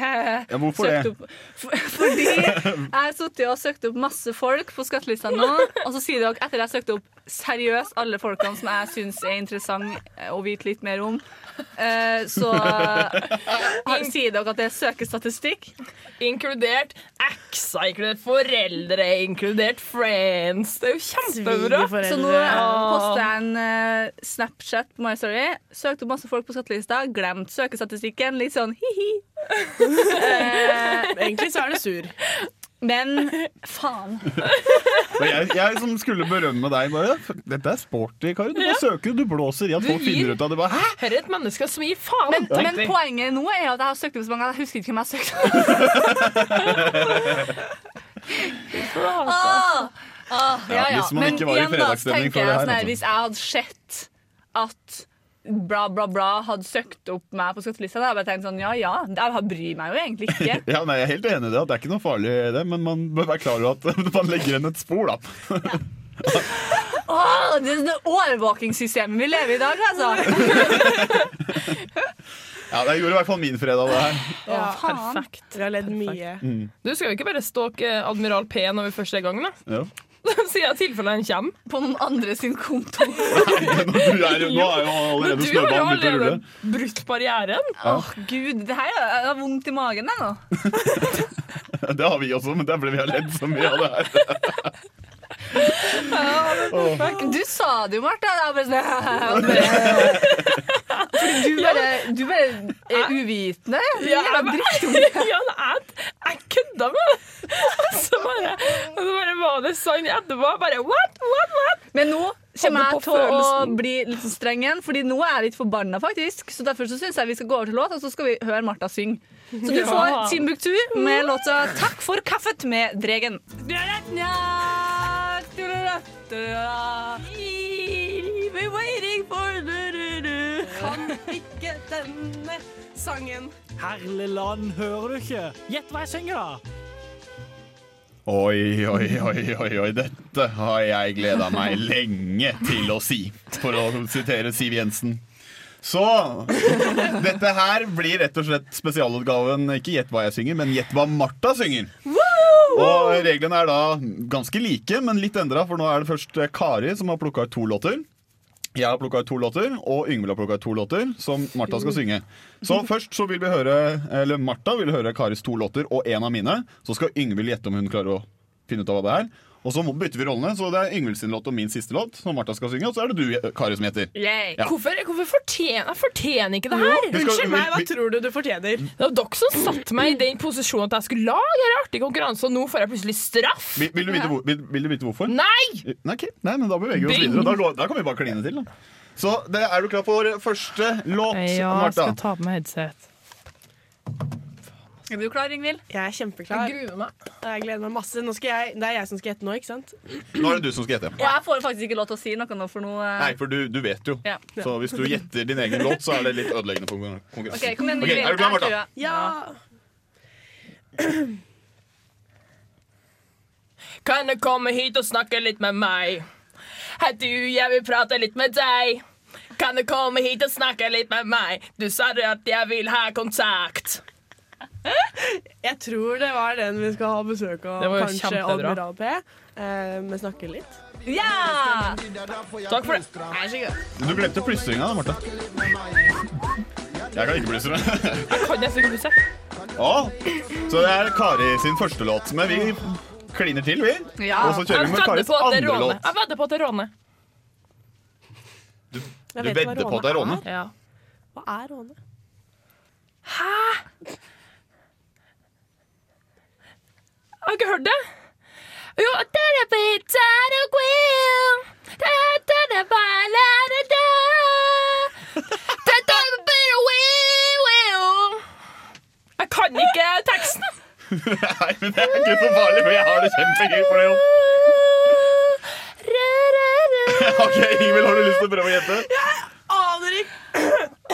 Ja, hvorfor det? Opp, for, fordi jeg har sittet og søkt opp masse folk på skattelista nå, og så sier dere etter jeg har søkt opp seriøst alle folkene som jeg syns er interessant å vite litt mer om, eh, så har- sier dere at det er søkestatistikk. Inkludert eksa, inkludert foreldre, inkludert friends. Det er jo kjempebra. Så nå poster jeg en uh, Snapchat på My Story. Søkte opp masse folk på skattelista, glemt søkestatistikken. Litt sånn hi-hi. Eh, Egentlig så er det sur. Men faen. Jeg, jeg som skulle berømme deg bare Dette er sporty, Kari. Du bare Ja. søker, du blåser i at folk finner ut av det. Bare, Hæ? Her er et menneske som gir faen. Men, ja. men poenget nå er at jeg har søkt opp så mange at jeg husker ikke hvem jeg har søkt. ah, ah, ja, Ja, hvis man Men ikke var igjen i fredagsstemning for det her, sånn her, altså. Hvis jeg hadde sett at bla, bla, bla hadde søkt opp meg på skattelista, Da hadde jeg tenkt sånn ja ja, jeg bryr meg jo egentlig ikke. Ja, nei, Jeg er helt enig i det. at Det er ikke noe farlig i det, men man bør være klar over at man legger igjen et spor, da. Åh, det er det overvåkingssystemet vi lever i i dag, altså. Ja, Det gjorde i hvert fall min fredag, det her. Ja, perfekt. Vi har ledd mye. Mm. Du skal jo ikke bare stalke Admiral P når vi først er i gang, da. Ja. tilfellet tilfellene kommer. På noen andre sin konto. Du er jo, nå er jo Men allerede du har jo snøballen begynt å rulle. allerede brutt barrieren. Ja. Åh, gud, det her er- jeg har vondt i magen jeg, nå. Det har vi også, men der ble vi ledd så mye av det her. Du sa det jo, bare sånn du bare, du bare er uvitende. Ja, Jævla men- drittunge. ja, jeg, jeg kødda med det! Og så bare, var det sånn etterpå. Bare what, what, what? Men nå kommer jeg til å bli litt sånn streng igjen, Fordi nå er jeg litt forbanna, faktisk. Så derfor så syns jeg vi skal gå over til låt, og så skal vi høre Martha synge. Så du Ja. får Timbuktu med låta 'Takk for kaffet' med Dregen. Kan ikke denne sangen. Herlig land, hører du ikke? Gjett hva jeg synger, da! Oi, oi, oi, oi, oi, dette har jeg gleda meg lenge til å si, for å sitere Siv Jensen. Så dette her blir rett og slett spesialutgaven ikke Gjett hva jeg synger, men Gjett hva Martha synger. Og reglene er da ganske like, men litt endra, for nå er det først Kari som har plukka ut to låter. Jeg har plukka ut to låter, og Yngvild har plukka ut to låter som Martha skal synge. Så først så vil vi høre Eller Martha vil høre Karis to låter og en av mine. Så skal Yngvild gjette om hun klarer å finne ut av hva det er. Og så bytter vi rollene, så det er Yngvild sin låt og min siste låt som Martha skal synge, og så er det du, Kari, som gjetter. Ja. Hvorfor, hvorfor fortjener jeg fortjener ikke det her? Skal- Unnskyld meg, hva vi- tror du du fortjener? Det var dere som satte meg i den posisjonen at jeg skulle lage en artig konkurranse, og nå får jeg plutselig straff. Vil, vil, du vite hvor, vil, vil du vite hvorfor? Nei! Nei, okay. Nei, men da beveger vi oss Bing! videre. Da, da kan vi bare kline til. Da. Så det, er du klar for første låt, Ja, jeg Martha? skal ta på meg headset. Er du klar, Ingvild? Jeg er kjempeklar. Jeg gruer meg. Jeg gleder meg masse. Nå skal jeg, det er jeg som skal gjette nå, ikke sant? Nå er det du som skal gjette. Ja, jeg får faktisk ikke lov til å si noe nå, for noe eh, Nei, for du, du vet jo. Ja. Så hvis du gjetter din egen låt, så er det litt ødeleggende for konkurransen. OK, kom igjen, Ok, er du klar, Martha? Jeg Ja. Kan du komme hit og snakke litt med meg? Hei du, jeg vil prate litt med deg. Kan du komme hit og snakke litt med meg? Du sa at jeg vil ha kontakt. Jeg tror det var den vi skal ha besøk av. Det var jo Kanskje. Admiral P. Eh, vi snakker litt. Ja! Takk for det. Du glemte plystringa, da, Martha. Jeg kan ikke plystre. Jeg kan nesten ikke huske. Å, så det er Kari sin første låt. Men vi kliner til, vi. Ja. Og så kjører vi med Jeg Karis andre låt. Jeg vedder på at det er Råne. Du, du vedder på at det er Råne? Ja. Hva er råne? Hæ? Har du ikke hørt det? Jo, det er det der og grill. Det er det der bare det der. Det er det hørt det? Jo Jeg kan ikke teksten. Nei, men det er ikke så farlig, for jeg har det kjempegøy for det. jo. OK, Ingvild, har du lyst til å prøve å gjette?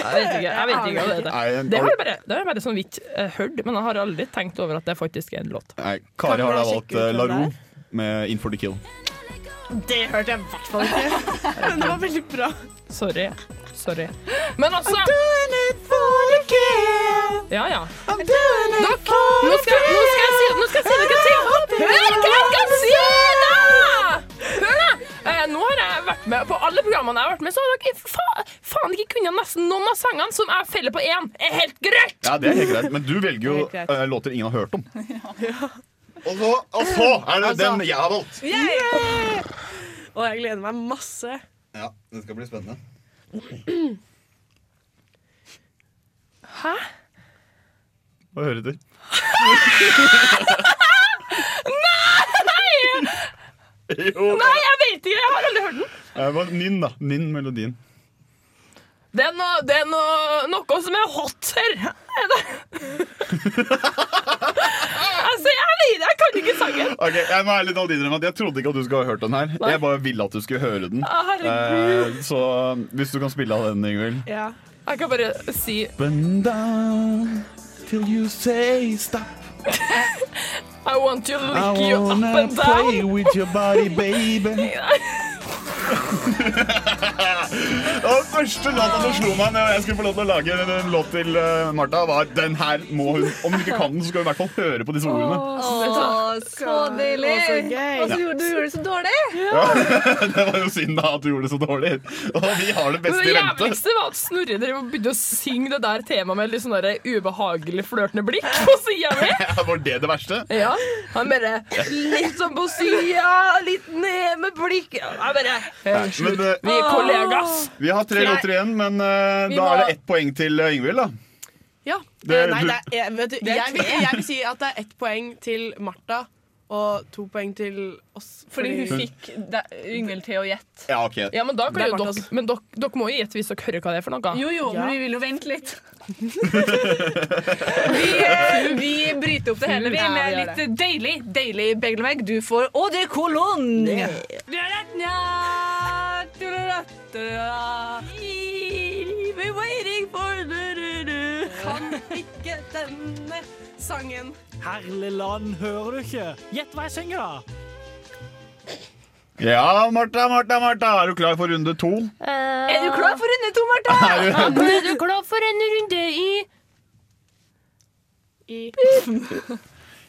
Jeg vet ikke, jeg vet ikke hva det heter. Det har jeg bare, det har jeg bare sånn vidt eh, hørt, men jeg har aldri tenkt over at det faktisk er en låt. Nei, Kari har da valgt sjekke ut hva La det Ro med In for the Kill. Det hørte jeg i hvert fall ikke. Men det var veldig bra. Sorry. Sorry. Men altså Ja, ja. for nå skal, nå skal jeg si Nå skal jeg si dere ting. Hør hva jeg skal si, da! Hør, da! Eh, nå har jeg vært med på alle programmene jeg har vært med, så har dere fa faen ikke kunne nesten noen av sangene som jeg feller på én. Er helt greit! Ja, det er helt greit, men du velger jo uh, låter ingen har hørt om. Og så, og så er det Altså. den jeg har valgt. Yeah! Og jeg gleder meg masse. Ja, det skal bli spennende. Hæ? Hva hører du? Nei! Jo. Nei, jeg vet ikke. Jeg har aldri hørt den. Eh, var Nynn, da. Nynn melodien. Det er, noe, det er no, noe som er hot her. Er det? altså, jeg vet. Jeg kan ikke sangen. Ok, Jeg må ærlig talt innrømme at jeg trodde ikke at du skulle ha hørt den her. Nei. Jeg bare ville at du skulle høre den. Ah. Eh, så hvis du kan spille av den, Ingvild. Ja. Jeg kan bare si Bend down till you say stop. I want to I lick you up and down. I wanna play with your body, baby. Og første låta som slo meg når jeg skulle få lov til å lage en, låt til eh, Martha, var den her må hun Om hun ikke kan den, så skal hun i hvert fall høre på disse ordene. Å, så deilig! Å, så gøy. Og så gjorde du gjorde det så dårlig. Ja. det var jo synd da at du gjorde det så dårlig. Og vi har det beste i i vente. jævligste var at Snorre drev og begynte å synge det der temaet med litt sånn der ubehagelig flørtende blikk på sida mi. Var det det verste? Ja, han bare Litt sånn på sida, litt ned med blikk. Jeg bare Nei, eh, Vi er kollegas. Vi har tre låter igjen, men uh, da må- er det ett poeng til Yngvild Ingvild, da. Det- Eh, nei, det er, jeg, vet du, er jeg, vil, jeg vil si at det er ett poeng til Martha og to poeng til oss. Fordi hun fikk Yngvild til å gjette. Ja, okay. Ja, men da kan er jo dere Men dere, dere må jo gjette hvis dere hører hva det er for noe. Jo, jo, Ja. men vi vil jo vente litt. vi, eh, vi bryter opp det hele vi med ja, litt deilig deilig begelmegg. Du får Eau de Cologne. We're waiting for du-du-du. Kan ikke denne sangen. Herlig land, hører du ikke? Gjett hva jeg synger, da. Ja, Martha, Martha, Martha, er du klar for runde to? Er du klar for runde to, Martha? Er du- Er du klar for en runde i I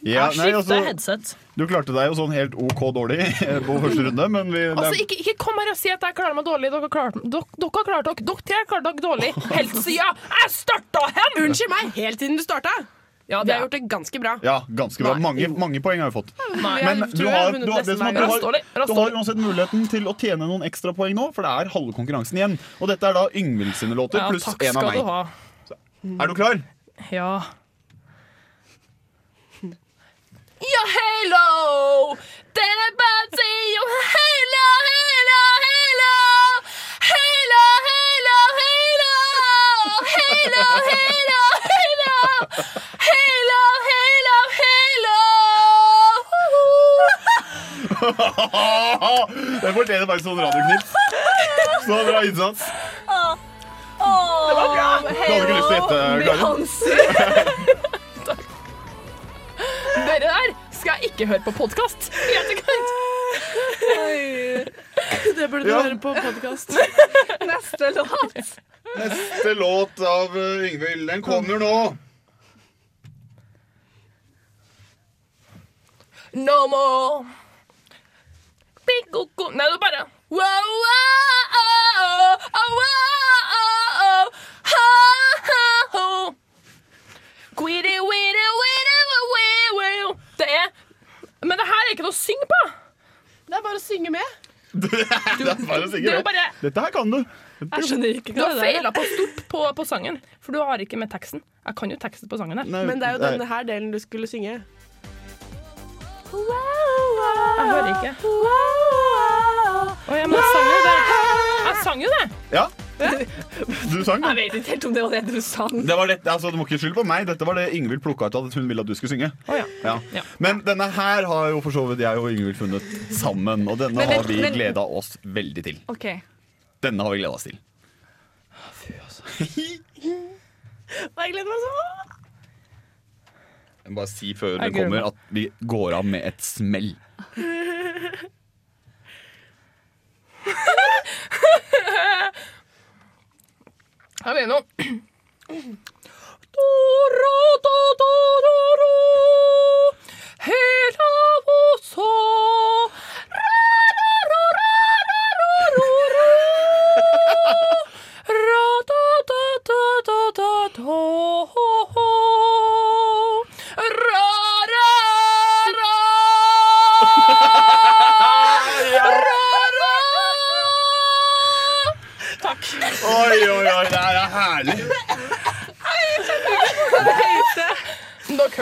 Ja, Jeg nei, altså, headset. du klarte deg jo sånn helt OK dårlig på første runde, men vi, Altså, ikke, ikke kom her og si at jeg klarer meg dårlig. Dere har klart, dere, dere har klart dere. Dere tre har klart dere dårlig helt siden jeg starta hen! Unnskyld meg, helt siden du starta. Ja, det har gjort det ganske bra. ja, ganske bra. Mange, mange poeng har vi fått. Nei. Men du har, du har, er, du har, du har uansett muligheten til å tjene noen ekstra poeng nå, for det er halve konkurransen igjen. Og dette er da Yngvild sine låter Ja, pluss én en av meg. Er du klar? Ja. Ja, hello! Den er bare til jo hello, hello, hello! Hello, hello, hello! Hello, hello, hello! Hello, hello, hello! Det fortjener bare sånn radioknips. Så bra innsats. Det var bra. Du hadde ikke lyst til å gjette, Karin? Ikke høre på podkast i etterkant. Det burde du Ja. høre på podkast. Neste låt. Neste låt av uh, Yngvild, den kommer nå. No more. Pikoko. Nei, du bare wow, wow, oh, oh, wow, oh, ha, ha, ho. Quiddy, widdy, widdy, widdy, widdy. Det er Men det her er ikke noe å synge på. Det er bare å synge med. Det er bare å synge med. bare- Dette her kan du. Jeg skjønner ikke Du hva har det er. feila på stort på, på sangen, for du har ikke med teksten. Jeg kan jo teksten på sangen her. Nei, Men det er jo denne her delen du skulle synge. Jeg hører ikke. Å jeg, jeg sang jo det. Jeg sang jo det. Ja. Du sang, da. Jeg vet ikke helt om det var det du sang. Det var lett, altså, du må ikke skylde på meg. Dette var det Ingvild plukka ut at hun ville at du skulle synge. Oh, ja. Ja. Men denne her har jo for så vidt jeg og Ingvild funnet sammen. Og denne Men- har vi men- gleda oss veldig til. Okay. Denne har vi gleda oss til. Fy, altså. Jeg gleder meg sånn. Jeg må bare si før den det kommer at vi går av med et smell. Jeg mener noe. Hela vosso. Takk.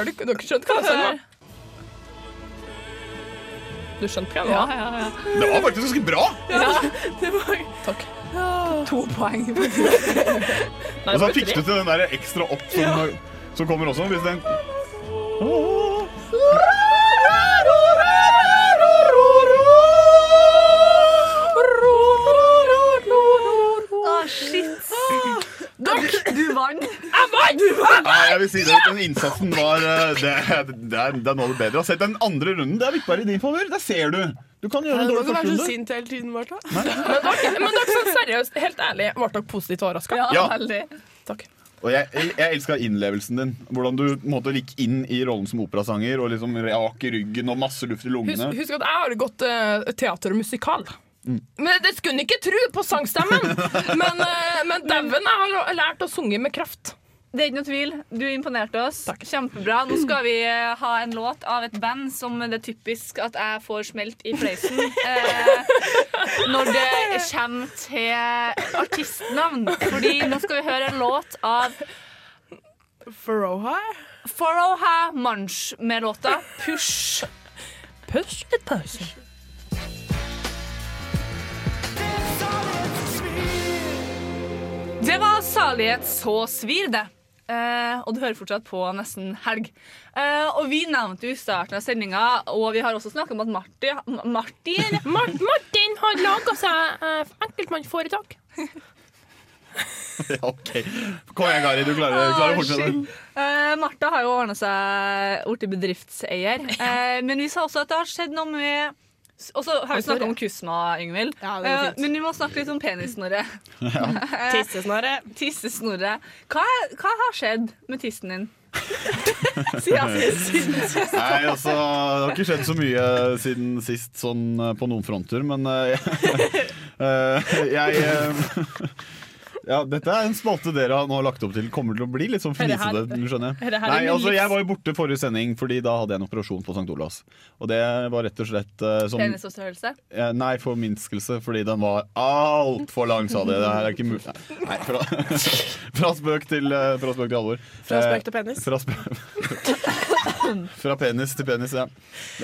Dere, du, dere skjønt hva det var? Du skjønte hva jeg Ja, ja, ja. Det var faktisk ganske bra. Det var Takk. To poeng. Nei, Og så fikk du til den der ekstra opp som, som kommer også. Hvis den vil si det, Den innsatsen var eh, Det, det, er, det er noe av det bedre. Sett den andre runden. Det er bare i din favør. Der ser du. Du kan gjøre en Du dårlig kan være så første runde. sint hele tiden, Martha. Men dere, sånn seriøst, helt ærlig, ble dere positivt overraska? Ja, Ja. veldig. Takk. Og jeg, jeg, elska innlevelsen din. Hvordan du måtte gikk inn i rollen som operasanger og liksom rak i ryggen og masse luft i lungene. husk at jeg har gått uh, teater og musikal. Mm. Men Det skulle en ikke tro på sangstemmen! Men, uh, men dæven, jeg har lært å synge med kraft. Det er ikke noe tvil. Du imponerte oss. Kjempebra. Nå skal vi eh, ha en låt av et band som det er typisk at jeg får smelt i fleisen eh, når det kommer til artistnavn. Fordi nå skal vi høre en låt av Faroha? Faroha Munch med låta Push. Push it, push. Det var salighet så svir det. Eh, og du hører fortsatt på Nesten helg. Uh, og vi nevnte jo i starten av sendinga, og vi har også snakka om at Martin, Martin Martin har laga seg uh, enkeltmannsforetak. ja, ok. Kom igjen, Gari. Du klarer, klarer å fortsette. Uh, Martha har jo ordna seg blitt bedriftseier. Eh, men vi sa også at det har skjedd noe med Og så har vi snakka om Kusma, Yngvild. Ja, fint. men vi må snakke litt om penissnorre. Eh, Tissesnorre. Tissesnorre. Hva, hva har skjedd med tissen din? Siden sist. Nei, altså, Det har ikke skjedd så mye siden sist sånn eh, på noen fronter, men Jeg eh, jeg eh, Ja, dette er en spalte dere har nå lagt opp til. Kommer til å bli litt sånn fnisete. skjønner Nei, altså, Jeg var jo borte forrige sending fordi da hadde jeg en operasjon på St. Olavs. Og det var rett og slett uh, som Penisforstørrelse? Uh, Nei, forminskelse, fordi den var altfor lang, sa de. Det her er ikke mulig. Nei, fra, fra spøk til, uh, fra spøk til alvor. Fra spøk Eh, til penis. Fra, spø fra penis til penis, ja.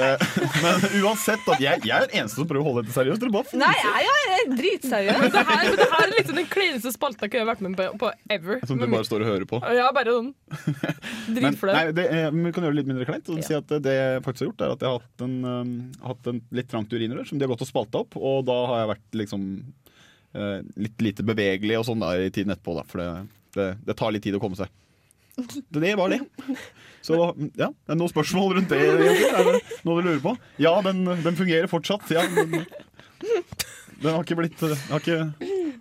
Eh, Men uansett, at jeg, jeg er den eneste som prøver å holde dette seriøst. Dere bare fniser. Nei, jeg er dritseriøs. Det her, men det her er liksom den kleineste spalta jeg har vært med på, på ever. Som du bare står og hører på. Ja, bare sånn. Dritflau. men vi kan gjøre det litt mindre kleint. Og si at det jeg faktisk har gjort, er at jeg har hatt en, um, hatt en litt trangt urinrør som de har gått og spalta opp. Og da har jeg vært liksom eh, litt lite bevegelig og sånn da, i tiden etterpå. Da, for det, det, det tar litt tid å komme seg. Det, det var det. Så ja, det er noen spørsmål rundt det? egentlig? Er det noe du lurer på? Ja, den, den fungerer fortsatt. Ja, den, den har ikke blitt har ikke,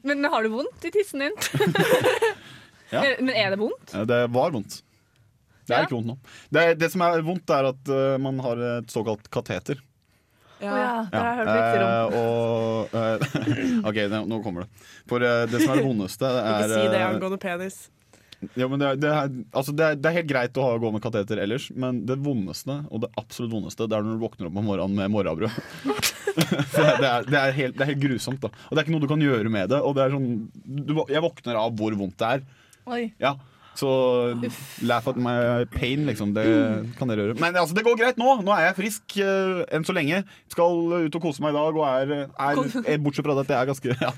Men har du vondt i tissen din? Ja. Men er det vondt? Det var vondt. Det er Ja. ikke vondt nå. Det, det som er vondt, er at uh, man har et såkalt kateter. Ja, oh, ja, det har jeg hørt rykter om. Uh, og uh, OK, nå, nå kommer det. For det som er det vondeste, er Ikke si det angående penis. Ja, men det, er, det, er, altså det, er, det er helt greit å ha gå med kateter ellers, men det vondeste, og det absolutt vondeste, det er når du våkner opp om morgenen med morrabrød. Det, er, det, er helt, det helt grusomt. da Og det er ikke noe du kan gjøre med det. Og det er sånn, du, Jeg våkner av hvor vondt det er. Oi. Ja, så laugh at my pain, liksom. Det kan dere gjøre. Men altså, det går greit nå. Nå er jeg frisk uh, enn så lenge. Skal ut og kose meg i dag. Og er, er, er bortsett fra at jeg er ganske ja.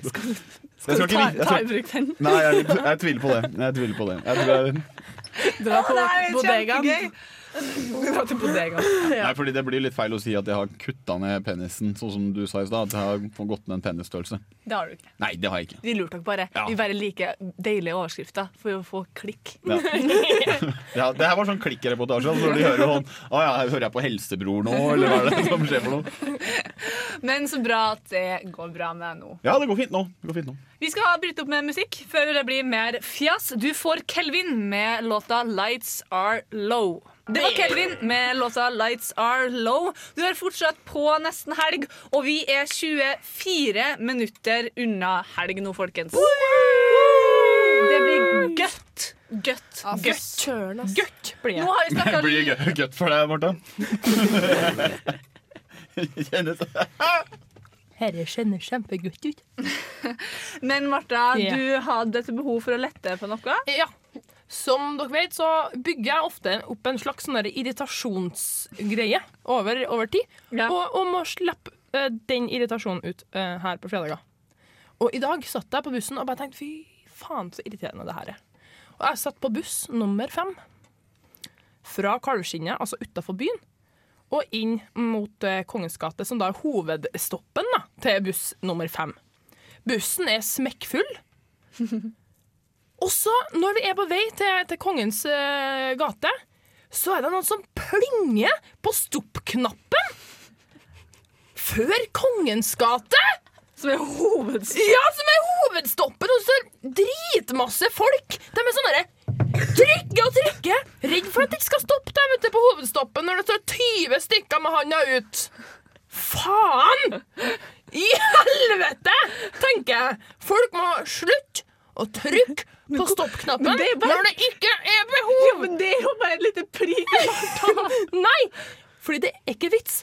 Skal Jeg du ikke ta, ta i bruk den? Nei, jeg, jeg tviler på det. Jeg tviler på det. Jeg tror jeg, Dra på bodegaen. Dra til. Ja. Nei, fordi Det blir litt feil å si at jeg har kutta ned penisen, sånn som du sa i stad. At jeg har gått ned en penisstørrelse. Det har du ikke. Nei, det har jeg ikke. Vi lurte dere bare. Ja. Vi bare liker deilige overskrifter for å få klikk. Ja. Ja, det her var sånn klikkreportasje. Altså, de hører sånn Å ja, hører jeg på Helsebror nå, eller hva er det som skjer for noe? Men så bra at det går bra med deg nå. Ja, det går fint nå. Det går fint nå. Vi skal bryte opp med musikk før det blir mer fjas. Du får Kelvin med låta 'Lights Are Low'. Det var Kelvin med låta 'Lights Are Low'. Du er fortsatt på nesten helg, og vi er 24 minutter unna helg nå, folkens. Det blir gøtt. Gøtt. Ja, Gøtt. Gøtt blir Nå jeg. har vi Det snakka blir gøtt for deg, Martha. Kjennes Herre kjenner kjempegodt ut. Men Martha, Ja. du hadde et behov for å lette på noe. Ja. Som dere vet, så bygger jeg ofte opp en slags sånn irritasjonsgreie over, over tid. Og, og må slippe uh, den irritasjonen ut uh, her på fredager. Og i dag satt jeg på bussen og bare tenkte fy faen, så irriterende det her er. Og jeg satt på buss nummer fem fra Kalvskinnet, altså utafor byen, og inn mot uh, Kongens gate, som da er hovedstoppen da, til buss nummer fem. Bussen er smekkfull. Og så, når vi er på vei til, til Kongens uh, gate, så er det noen som plinger på stoppknappen før Kongens gate. Som er hovedstoppen? Ja, som er hovedstoppen. Og så er dritmasse folk. De er sånn derre Trykke og trykke! Redd for at det ikke skal stoppe dem ute på hovedstoppen når det står 20 stykker med handa ut. Faen! I helvete! tenker jeg. Folk må slutte å trykke på stoppknappen Men det er bare- når det ikke er behov. Ja, men det er jo bare et lite prik. Nei, fordi det er ikke vits.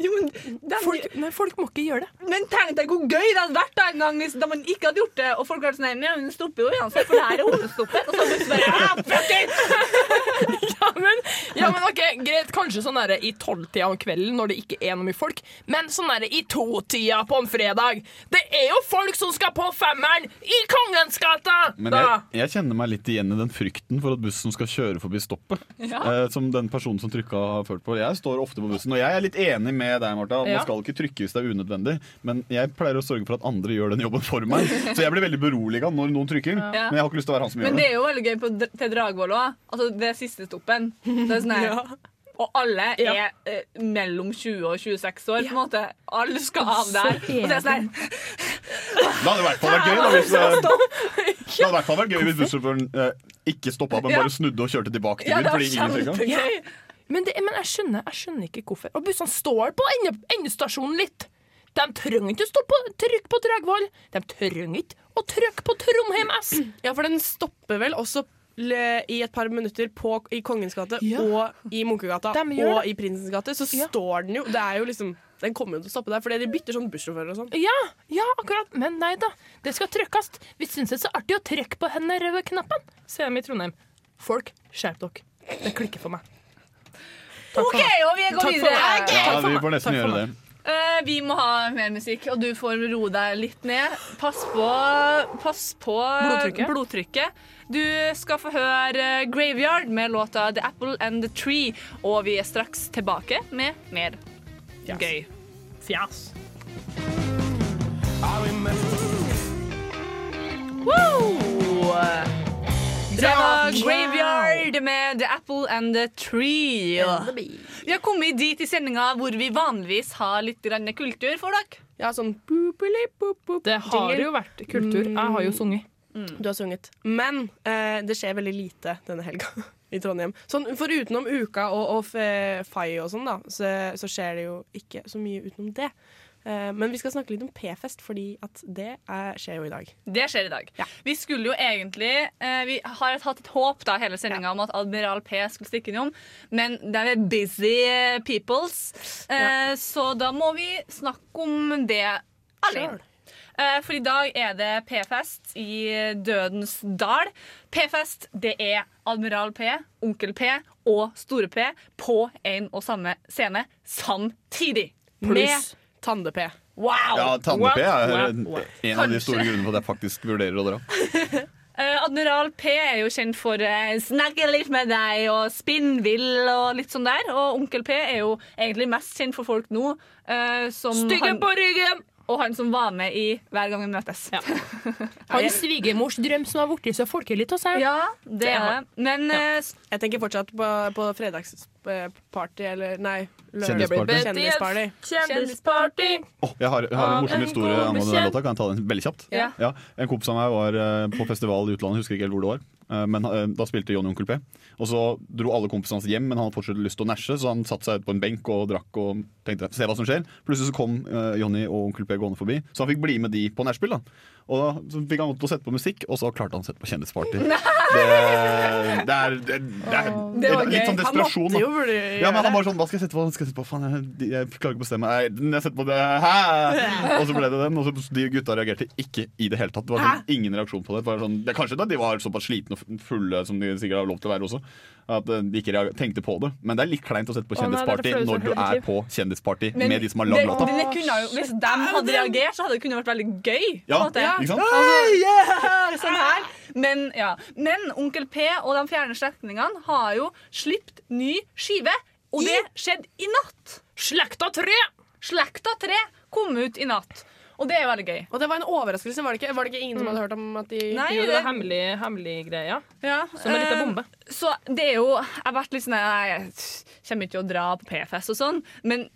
Jo, men folk, men folk må ikke gjøre det. Men tenk deg hvor gøy det hadde vært da en gang hvis da man ikke hadde gjort det, og folk hadde sånn Ja, men hun stopper jo uansett, for det her er hovedstoppet. Og så hadde du bare ah, fuck it! ja, men, ja, men ok, kanskje sånn der i tolvtida om kvelden når det ikke er noe mye folk, men sånn der i totida på en fredag. Det er jo folk som skal på femmeren i Kongens gata! Men jeg, jeg kjenner meg litt igjen i den frykten for at bussen skal kjøre forbi stoppet. Ja. Eh, som den personen som trykka har følt på. Jeg står ofte på bussen, og jeg er litt enig med deg, Martha. Man Ja. skal ikke trykke hvis det er unødvendig, men jeg pleier å sørge for at andre gjør den jobben for meg. Så jeg blir veldig beroliga når noen trykker, Ja. men jeg har ikke lyst til å være han som Men gjør det Men det. er jo veldig gøy på, til Dragvoll òg. Altså, det er siste stoppen. Det er sånn her Ja. Og alle er eh, mellom 20 og 26 år. på en måte Alle skal av der. Så Og det er sånn Det hadde i hvert fall vært gøy da, hvis, eh, det hadde i hvert fall vært gøy hvis bussjåføren eh, ikke stoppa, men bare snudde og kjørte tilbake til Ja, byen. det var fordi ingen trykka. kjempegøy. Men, det, men jeg, skjønner, jeg skjønner ikke hvorfor. Og bussene står på ende, endestasjonen litt. De trenger ikke å stå på, trykke på Dragvoll. De trenger ikke å trykke på Trondheim S. Ja, for den stopper vel også i et par minutter på, i Kongens gate og i Munkegata og i Prinsens gate. Så står den jo Det er jo liksom Den kommer jo til å stoppe der, fordi de bytter sånn bussjåfører og sånn. Ja, ja, akkurat. Men nei da. Det skal trykkes. Vi syns det er så artig å trykke på denne røde knappen, de i Trondheim. Folk, skjerp dere. Det klikker for meg. Takk for OK, og vi går Takk for videre. meg. Ja, vi får nesten gjøre det. Uh, vi må ha mer musikk, og du får roe deg litt ned. Pass på, pass på Blodtrykket. blodtrykket. Du skal få høre Graveyard med låta The Apple and the Tree, og vi er straks tilbake med mer gøy. Fjas. Woo! Det var Graveyard med The Apple and the Tree. Vi har kommet dit i sendinga hvor vi vanligvis har litt grann kultur for dere. Ja, sånn Det har jo vært kultur. Jeg har jo sunget. Du har sunget. Men eh, det skjer veldig lite denne helga i Trondheim. Sånn, for utenom uka og, og f- Fai og sånn, da, så, så skjer det jo ikke så mye utenom det. Eh, men vi skal snakke litt om P-fest, fordi at det er, skjer jo i dag. Det skjer i dag. Vi skulle jo egentlig eh, Vi har hatt et håp da hele sendinga om at Admiral P skulle stikke innom, men det er busy peoples, eh, så da må vi snakke om det alene. Eh, For i dag er det P-fest i Dødens dal. P-fest det er Admiral P, Onkel P og Store P på en og samme scene samtidig. Pluss Tande-P. Wow! Ja, Tande-P er Wow, en wow. en av de store grunnene for at jeg faktisk vurderer å dra. Eh, Admiral P er jo kjent for uh, 'snakke litt med deg' og 'spinnvill' og litt sånn der. Og Onkel P er jo egentlig mest kjent for folk nå eh, som Stygge på ryggen! Og han som var med i Hver gang vi møtes. Hans svigermors drøm som har blitt så folkelig av seg. Ja, det er det. Men eh, Jeg tenker fortsatt på, på fredagsparty, eller nei, Kjendisparty. Kjendisparty. Kjendisparty. Åh, jeg har, jeg har en morsom en historie angående den låta. Kan jeg ta den veldig kjapt? Ja. En kompis av meg var eh, på festival i utlandet, husker ikke helt hvor det var. Eh, Men eh, da spilte Johnny Onkel P. Og så dro alle kompisene hans hjem, men han hadde fortsatt lyst til å næsje, så han satte seg ut på en benk og drakk og tenkte se hva som skjer. Plutselig så kom eh, Johnny og Onkel P gående forbi, så han fikk bli med de på nachspiel. Og da så fikk han lov til å sette på musikk, og så klarte han å sette på Kjendisparty. Det, det er, det det er, Det var litt sånn sånn Han måtte jo. Ja, men han bare sånn, hva skal jeg sette på? Skal jeg sette på? Faen, jeg, jeg klarer ikke å bestemme. Nei, jeg setter på det Hæ? Og så ble det den, og så de gutta reagerte ikke i det hele tatt. Det var sånn, ingen reaksjon på det. det, var sånn, det kanskje da de var såpass slitne fulle som de sikkert har lov til å være også, at eh, de ikke tenkte på det. Men det er litt kleint å sette på kjendisparty flaueste når du er på kjendisparty Men med de som har lagd låta. det kunne hvis de hadde reagert, så hadde det kunne vært veldig gøy. på en Ja, måte. ikke sant? Altså, yeah, sånn her. Men, ja. Men Onkel P og de fjerne slektningene har jo sluppet ny skive, og det skjedde i natt. Slekta 3! Slekta 3 kom ut i natt. Og det er veldig gøy. Og det var en overraskelse, var det ikke? Var det ikke ingen som hadde hørt om at de Nei, Jo, det det- er hemmelig, hemmelig greie. Ja, Som en liten eh, bombe. Så det er jo Jeg har vært litt sånn Jeg kommer ikke til å dra på P-fest og sånn, men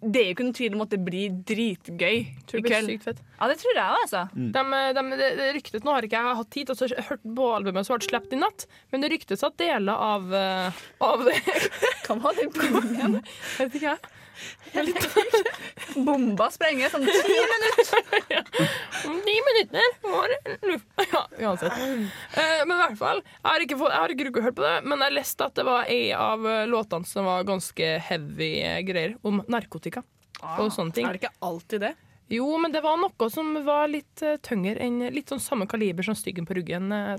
det er jo ikke noen tvil om at det blir dritgøy Tror i det blir kveld. sykt fett. Ja, det tror jeg òg, altså. De, de, det, det ryktet, Nå har ikke jeg hatt tid til å hørt på albumet som ble sluppet i natt, men det ryktes at deler av, eh, av det Hva var det Jeg Vet ikke jeg. Bomba sprenger sånn ti minutter. Om ni minutter var det Ja, uansett. Eh, men i hvert fall, jeg har ikke, fått, jeg har ikke hørt på det, men jeg leste at det var ei av eh, låtene som var ganske heavy eh, greier, om narkotika og sånne ting. Er det ikke alltid det? Jo, men det var noe som var litt uh, tyngre enn litt sånn samme kaliber som Styggen på ryggen. Uh,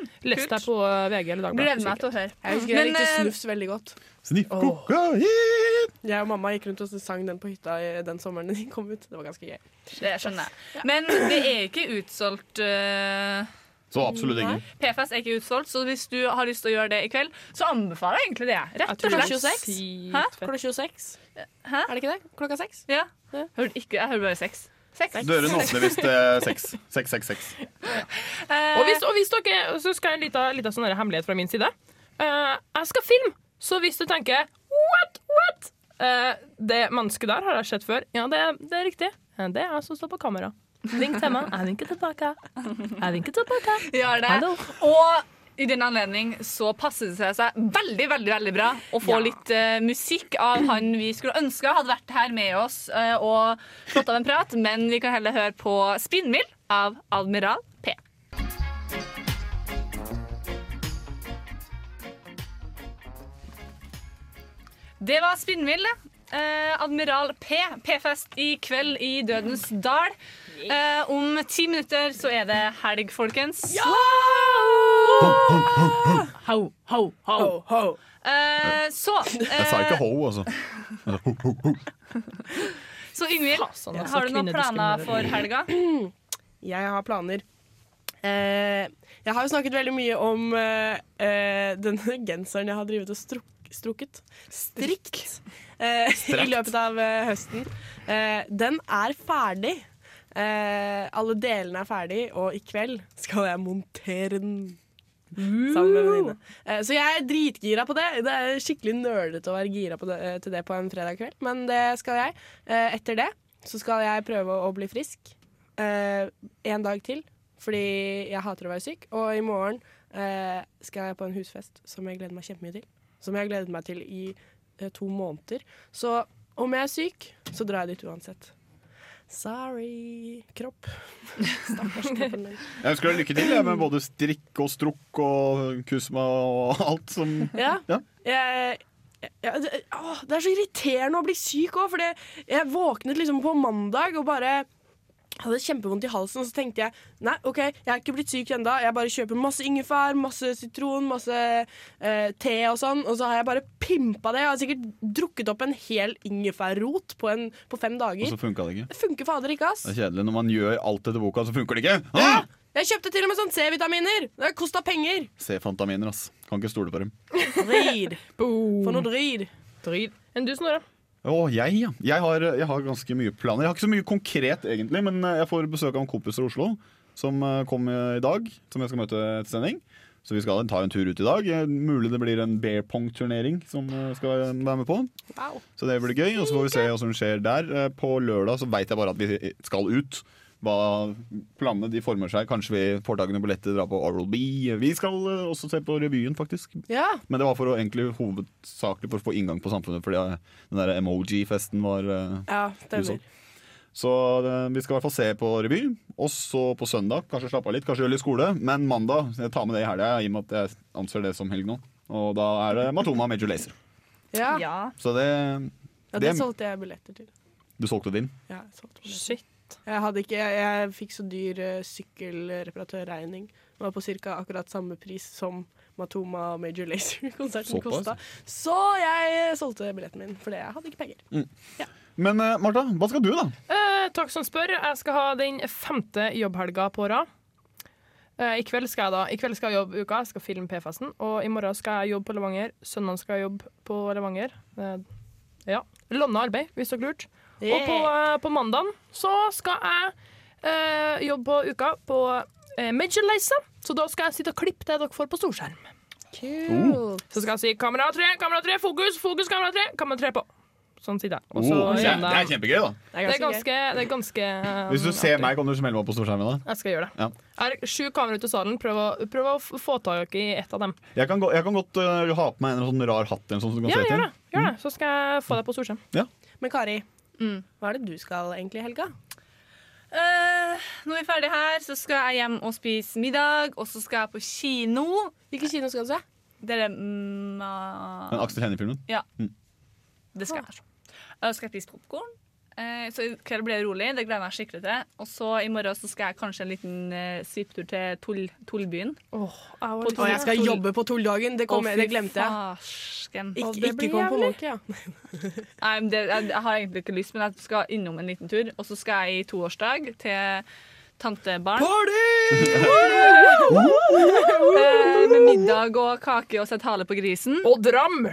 Mm. Leste jeg på eh, VG eller Dagbladet. Gleder meg til å høre. Jeg husker jeg likte eh, snufs veldig godt. Sniff kokain! Oh. Jeg og mamma gikk rundt og sang den på hytta i- den sommeren den kom ut. Det var ganske gøy. Det skjønner jeg. Men det er ikke utsolgt Uh Så absolutt ikke. P-fest er ikke utsolgt, så hvis du har lyst til å gjøre det i kveld, så anbefaler jeg egentlig det. Rett og slett. 26. Hæ? Klokka 26. Hæ? Er det ikke det? Klokka seks? Ja. Hørte ikke, jeg hører bare seks. Seks. Dørene åpner hvis det er seks. Seks, seks, seks. Og hvis, og hvis dere, så skal jeg en liten, liten sånn hemmelighet fra min side. Uh, jeg skal filme, så hvis du tenker What? What? Uh, det mennesket der har jeg sett før. Ja, det, det er riktig. Eh, Det er jeg som står på kamera. Vink til meg. Jeg vinker tilbake. Jeg vinker tilbake. Gjør det. Hallo. Og i den anledning så passer det seg veldig veldig, veldig bra å få Ja. litt uh, musikk av han vi skulle ønske hadde vært her med oss uh, og fått av en prat, men vi kan heller høre på Spinnmill av Admiral P. Det var Spinnvill. Eh, Admiral P. P-fest i kveld i Dødens dal. Eh, om ti minutter så er det helg, folkens. Ja! Ho, ho, ho. Eh, så Jeg sa ikke eh, ho, altså. Ho, ho, ho. Så Yngvild, Fasen, altså, har du noen planer for helga? Jeg har planer. Eh, jeg har jo snakket veldig mye om eh, eh, denne genseren jeg har drivet og struk strukket. Strikt. Eh, I løpet av eh, høsten. Eh, den er ferdig. Alle delene er ferdig, og i kveld skal jeg montere den. Sammen med venninne. Så jeg er dritgira på det. Det er skikkelig nølete å være gira på det, til det på en fredag kveld, men det skal jeg. Etter det så skal jeg prøve å bli frisk en dag til, fordi jeg hater å være syk. Og i morgen skal jeg på en husfest som jeg gleder meg kjempemye til. Som jeg har gledet meg til i to måneder. Så om jeg er syk, så drar jeg dit uansett. Sorry, kropp. Stakkars kroppen min. Jeg ønsker deg lykke til med både strikk og strukk og kusma og alt som Ja. Jeg, jeg, det, å, det er så irriterende å bli syk òg, for jeg våknet liksom på mandag og bare hadde kjempevondt i halsen, og så tenkte jeg nei, OK, jeg er ikke blitt syk ennå. Jeg bare kjøper masse ingefær, masse sitron, masse eh, te og sånn, og så har jeg bare pimpa det. Jeg har sikkert drukket opp en hel ingefærrot på, en, på fem dager. Og så funka det ikke. Det funker fader ikke, ass. Det er kjedelig når man gjør alt etter boka, så funker det ikke. Ah! Jeg kjøpte til og med sånn C-vitaminer. Det kosta penger. C-fantaminer, ass. Kan ikke stole på dem. Drid. For noe drid. Drid. Enn du, Snorre? Å, jeg, ja. Jeg har, jeg har ganske mye planer. Jeg har ikke så mye konkret, egentlig, men eh, jeg får besøk av en kompis fra Oslo som eh, kom i dag, som jeg skal møte til sending. Så vi skal ta en tur ut i dag. Eh, Mulig det blir en bear pong-turnering som skal være med på. Wow. Så det blir gøy, og så får vi se hva som skjer der. På lørdag så veit jeg bare at vi skal ut. Hva planene de former seg. Kanskje vi får tak i noen billetter, dra på Oral B. Vi skal eh, også se på revyen, faktisk. Ja. Men det var for å egentlig hovedsakelig for å få inngang på samfunnet, fordi eh, den der emoji-festen var eh, Ja, utsolgt. Så vi skal i hvert fall se på revy. Og så på søndag kanskje slappe av litt, kanskje gjøre litt skole. Men mandag jeg tar med det i helga, i og med at jeg anser det som helg nå. Og da er det Matoma Major Lazer. Ja. Så det, Ja, det solgte jeg billetter til. Du solgte din? Ja, jeg solgte billetter. Jeg, hadde ikke, jeg, jeg fikk så dyr uh, sykkelreparatørregning. Det var på ca. akkurat samme pris som Matoma Major Lazer-konserten kosta. Så jeg solgte billetten min, fordi jeg hadde ikke penger. Mm. Men uh, Martha, hva skal du, da? Uh, takk som spør. Jeg skal ha den femte jobbhelga på rad. Eh, I kveld skal jeg da I kveld skal jeg jobbe uka, jeg skal filme P-festen. Og i morgen skal jeg jobbe på Levanger. Søndag skal jeg jobbe på Levanger. Eh, ja. Lønna arbeid, hvis dere lurte. Og på, eh, på mandag så skal jeg eh, jobbe på uka på eh, Major Lazer. Så da skal jeg sitte og klippe det dere får på storskjerm. Cool. Så skal jeg si kamera tre, kamera tre, fokus, fokus, kamera tre, kamera tre på. Sånn sier jeg. Og så Oh, det er- er kjempegøy, da. Det er ganske, det er ganske um, Hvis du ser artig. meg, kan du smelle meg opp på storskjermen. da Jeg skal gjøre det. Ja. Jeg har sju kameraer ute i salen. Prøv å, prøv å få tak i ett av dem. Jeg kan, gå, jeg kan godt uh, ha på meg en sånn rar hatt eller sånn som du kan Ja, se gjør til. det. Gjør det. Så skal jeg få deg på storskjerm. Ja. Men Kari, hva er det du skal egentlig i helga? Uh, når vi er ferdig her, så skal jeg hjem og spise middag, og så skal jeg på kino. Hvilken kino skal du se? Det er mm, uh, Den Aksel Hennie-filmen. Ja. Mm. Det skal jeg Så Uh, skal jeg spise popkorn. Eh, så i kveld blir det rolig. Det gleder jeg meg skikkelig til. Og så i morgen så skal jeg kanskje en liten uh, svipptur til Tull, Tullbyen. Og jeg skal jobbe på Tulldagen. Det, kom, Å, det glemte jeg. farsken. Ikke, oh, det ikke kom på jævlig. Ja. Nei, det, jeg, jeg har egentlig ikke lyst, men jeg skal innom en liten tur. Og så skal jeg i toårsdag til tantebarn. Eh, med middag og kake og sette hale på grisen. Og dram!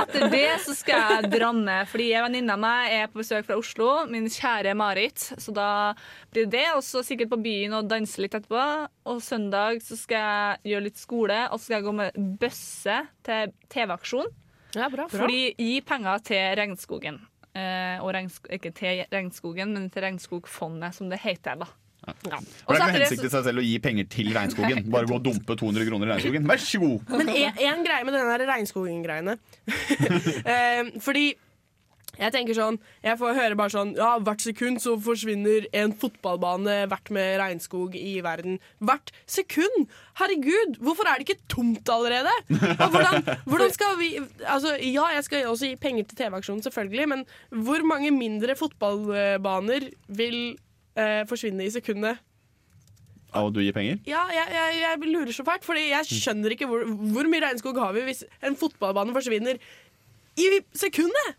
Etter det så skal jeg dramme, fordi en venninne av meg er på besøk fra Oslo. Min kjære Marit. Så da blir det det. Og så sikkert på byen og danse litt etterpå. Og søndag så skal jeg gjøre litt skole, og så skal jeg gå med bøsse til TV-aksjon. Ja, bra. Fordi gi penger til regnskogen. Eh, og regnsk ikke til regnskogen, men til Regnskogfondet, som det heter. da. Ja. Og det er ikke noe hensikt i seg selv å gi penger til regnskogen. Bare gå og dumpe 200 kroner i regnskogen. Vær så god! Men en, en greie med den der regnskogen-greiene eh, Fordi jeg tenker sånn Jeg får høre bare sånn Ja, hvert sekund så forsvinner en fotballbane hvert med regnskog i verden. Hvert sekund! Herregud, hvorfor er det ikke tomt allerede? Og hvordan, hvordan skal vi Altså, ja, jeg skal også gi penger til TV-aksjonen, selvfølgelig, men hvor mange mindre fotballbaner vil eh, forsvinne i sekundet? Av at du gir penger? Ja, jeg, jeg, jeg lurer så fælt, Fordi jeg skjønner ikke hvor, hvor mye regnskog har vi hvis en fotballbane forsvinner i sekundet.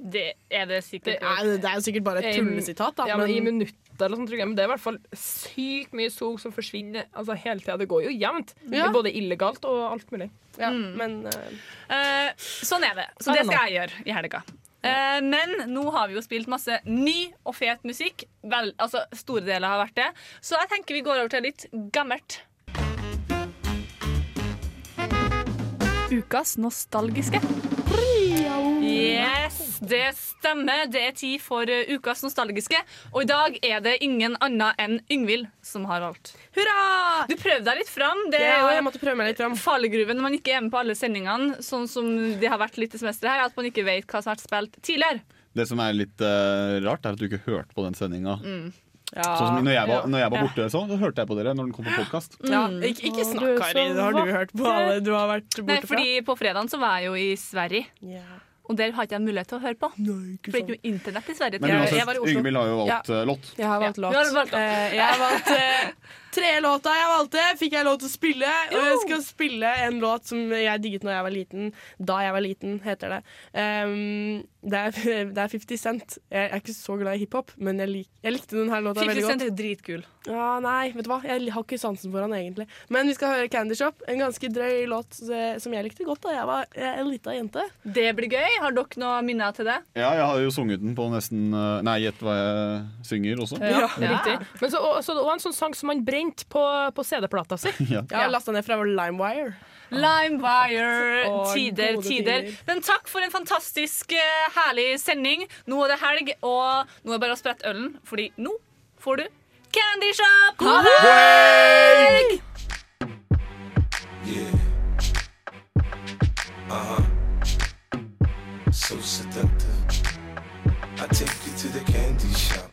Det er det sikkert. Det er, det er sikkert bare et tullesitat, da. Ja, men, I minutter eller sånt, tror jeg. Men det er i hvert fall sykt mye sog som forsvinner altså, hele tida. Det går jo jevnt. Ja. både illegalt og alt mulig. ja, Mm. men uh, Eh, sånn er det. Så det skal jeg gjøre i helga. Eh, men nå har vi jo spilt masse ny og fet musikk. Vel, altså Store deler har vært det. Så jeg tenker vi går over til litt gammelt. Ukas nostalgiske. Det stemmer. Det er tid for eh, ukas nostalgiske. Og i dag er det ingen annen enn Yngvild som har valgt. Hurra! Du prøvde deg litt fram. Det Ja, er jeg måtte prøve meg litt fram. fallgruven når man ikke er med på alle sendingene, sånn som det har vært litt i semesteret her, at man ikke vet hva som har vært spilt tidligere. Det som er litt uh, rart, er at du ikke hørte på den sendinga. Mm. Sånn som når jeg var, når jeg var borte, så, så hørte jeg på dere når den kom på podkast. Ja, ikke, ikke snakk, Kari. Har du hørt på alle du har vært borte Nei, fra. fordi på fredagen så var jeg jo i Sverige, Ja. Og der har ikke jeg mulighet til å høre på. Nei, For det er ikke noe internett i Sverige. Men Jeg- uansett, jeg. Yngvild har jo valgt ja. låt. Jeg har valgt Lott. låt. du har valgt. Eh, jeg har valgt eh, tre låter jeg valgte, fikk jeg lov til å spille. Og jeg skal spille en låt som jeg digget når jeg var liten. Da jeg var liten, heter det. Um, det, er, det er 50 Cent. Jeg er ikke så glad i hiphop, men jeg, lik, jeg likte denne låta 50 veldig Cent er dritkul. Ja, nei, vet du hva? Jeg har ikke sansen for han egentlig. Men vi skal høre Candy Shop, en ganske drøy låt eh, som jeg likte godt da jeg var eh, en lita jente. Det blir gøy. Har dere noen minner til det? Ja, jeg har jo sunget den på nesten eh, Nei, gjett hva jeg synger også. Ja, riktig. Men så, og, det var en sånn sang som man omtrent på, på CD-plata si. Ja. Jeg har lasta ned fra LimeWire. LimeWire. Tider, tider. Men takk for en fantastisk eh, herlig sending. Nå er det helg, og nå er det bare å sprette ølen, fordi nå får du Candy Shop! Ha det! Uh-huh. So seductive. I take you to the candy shop.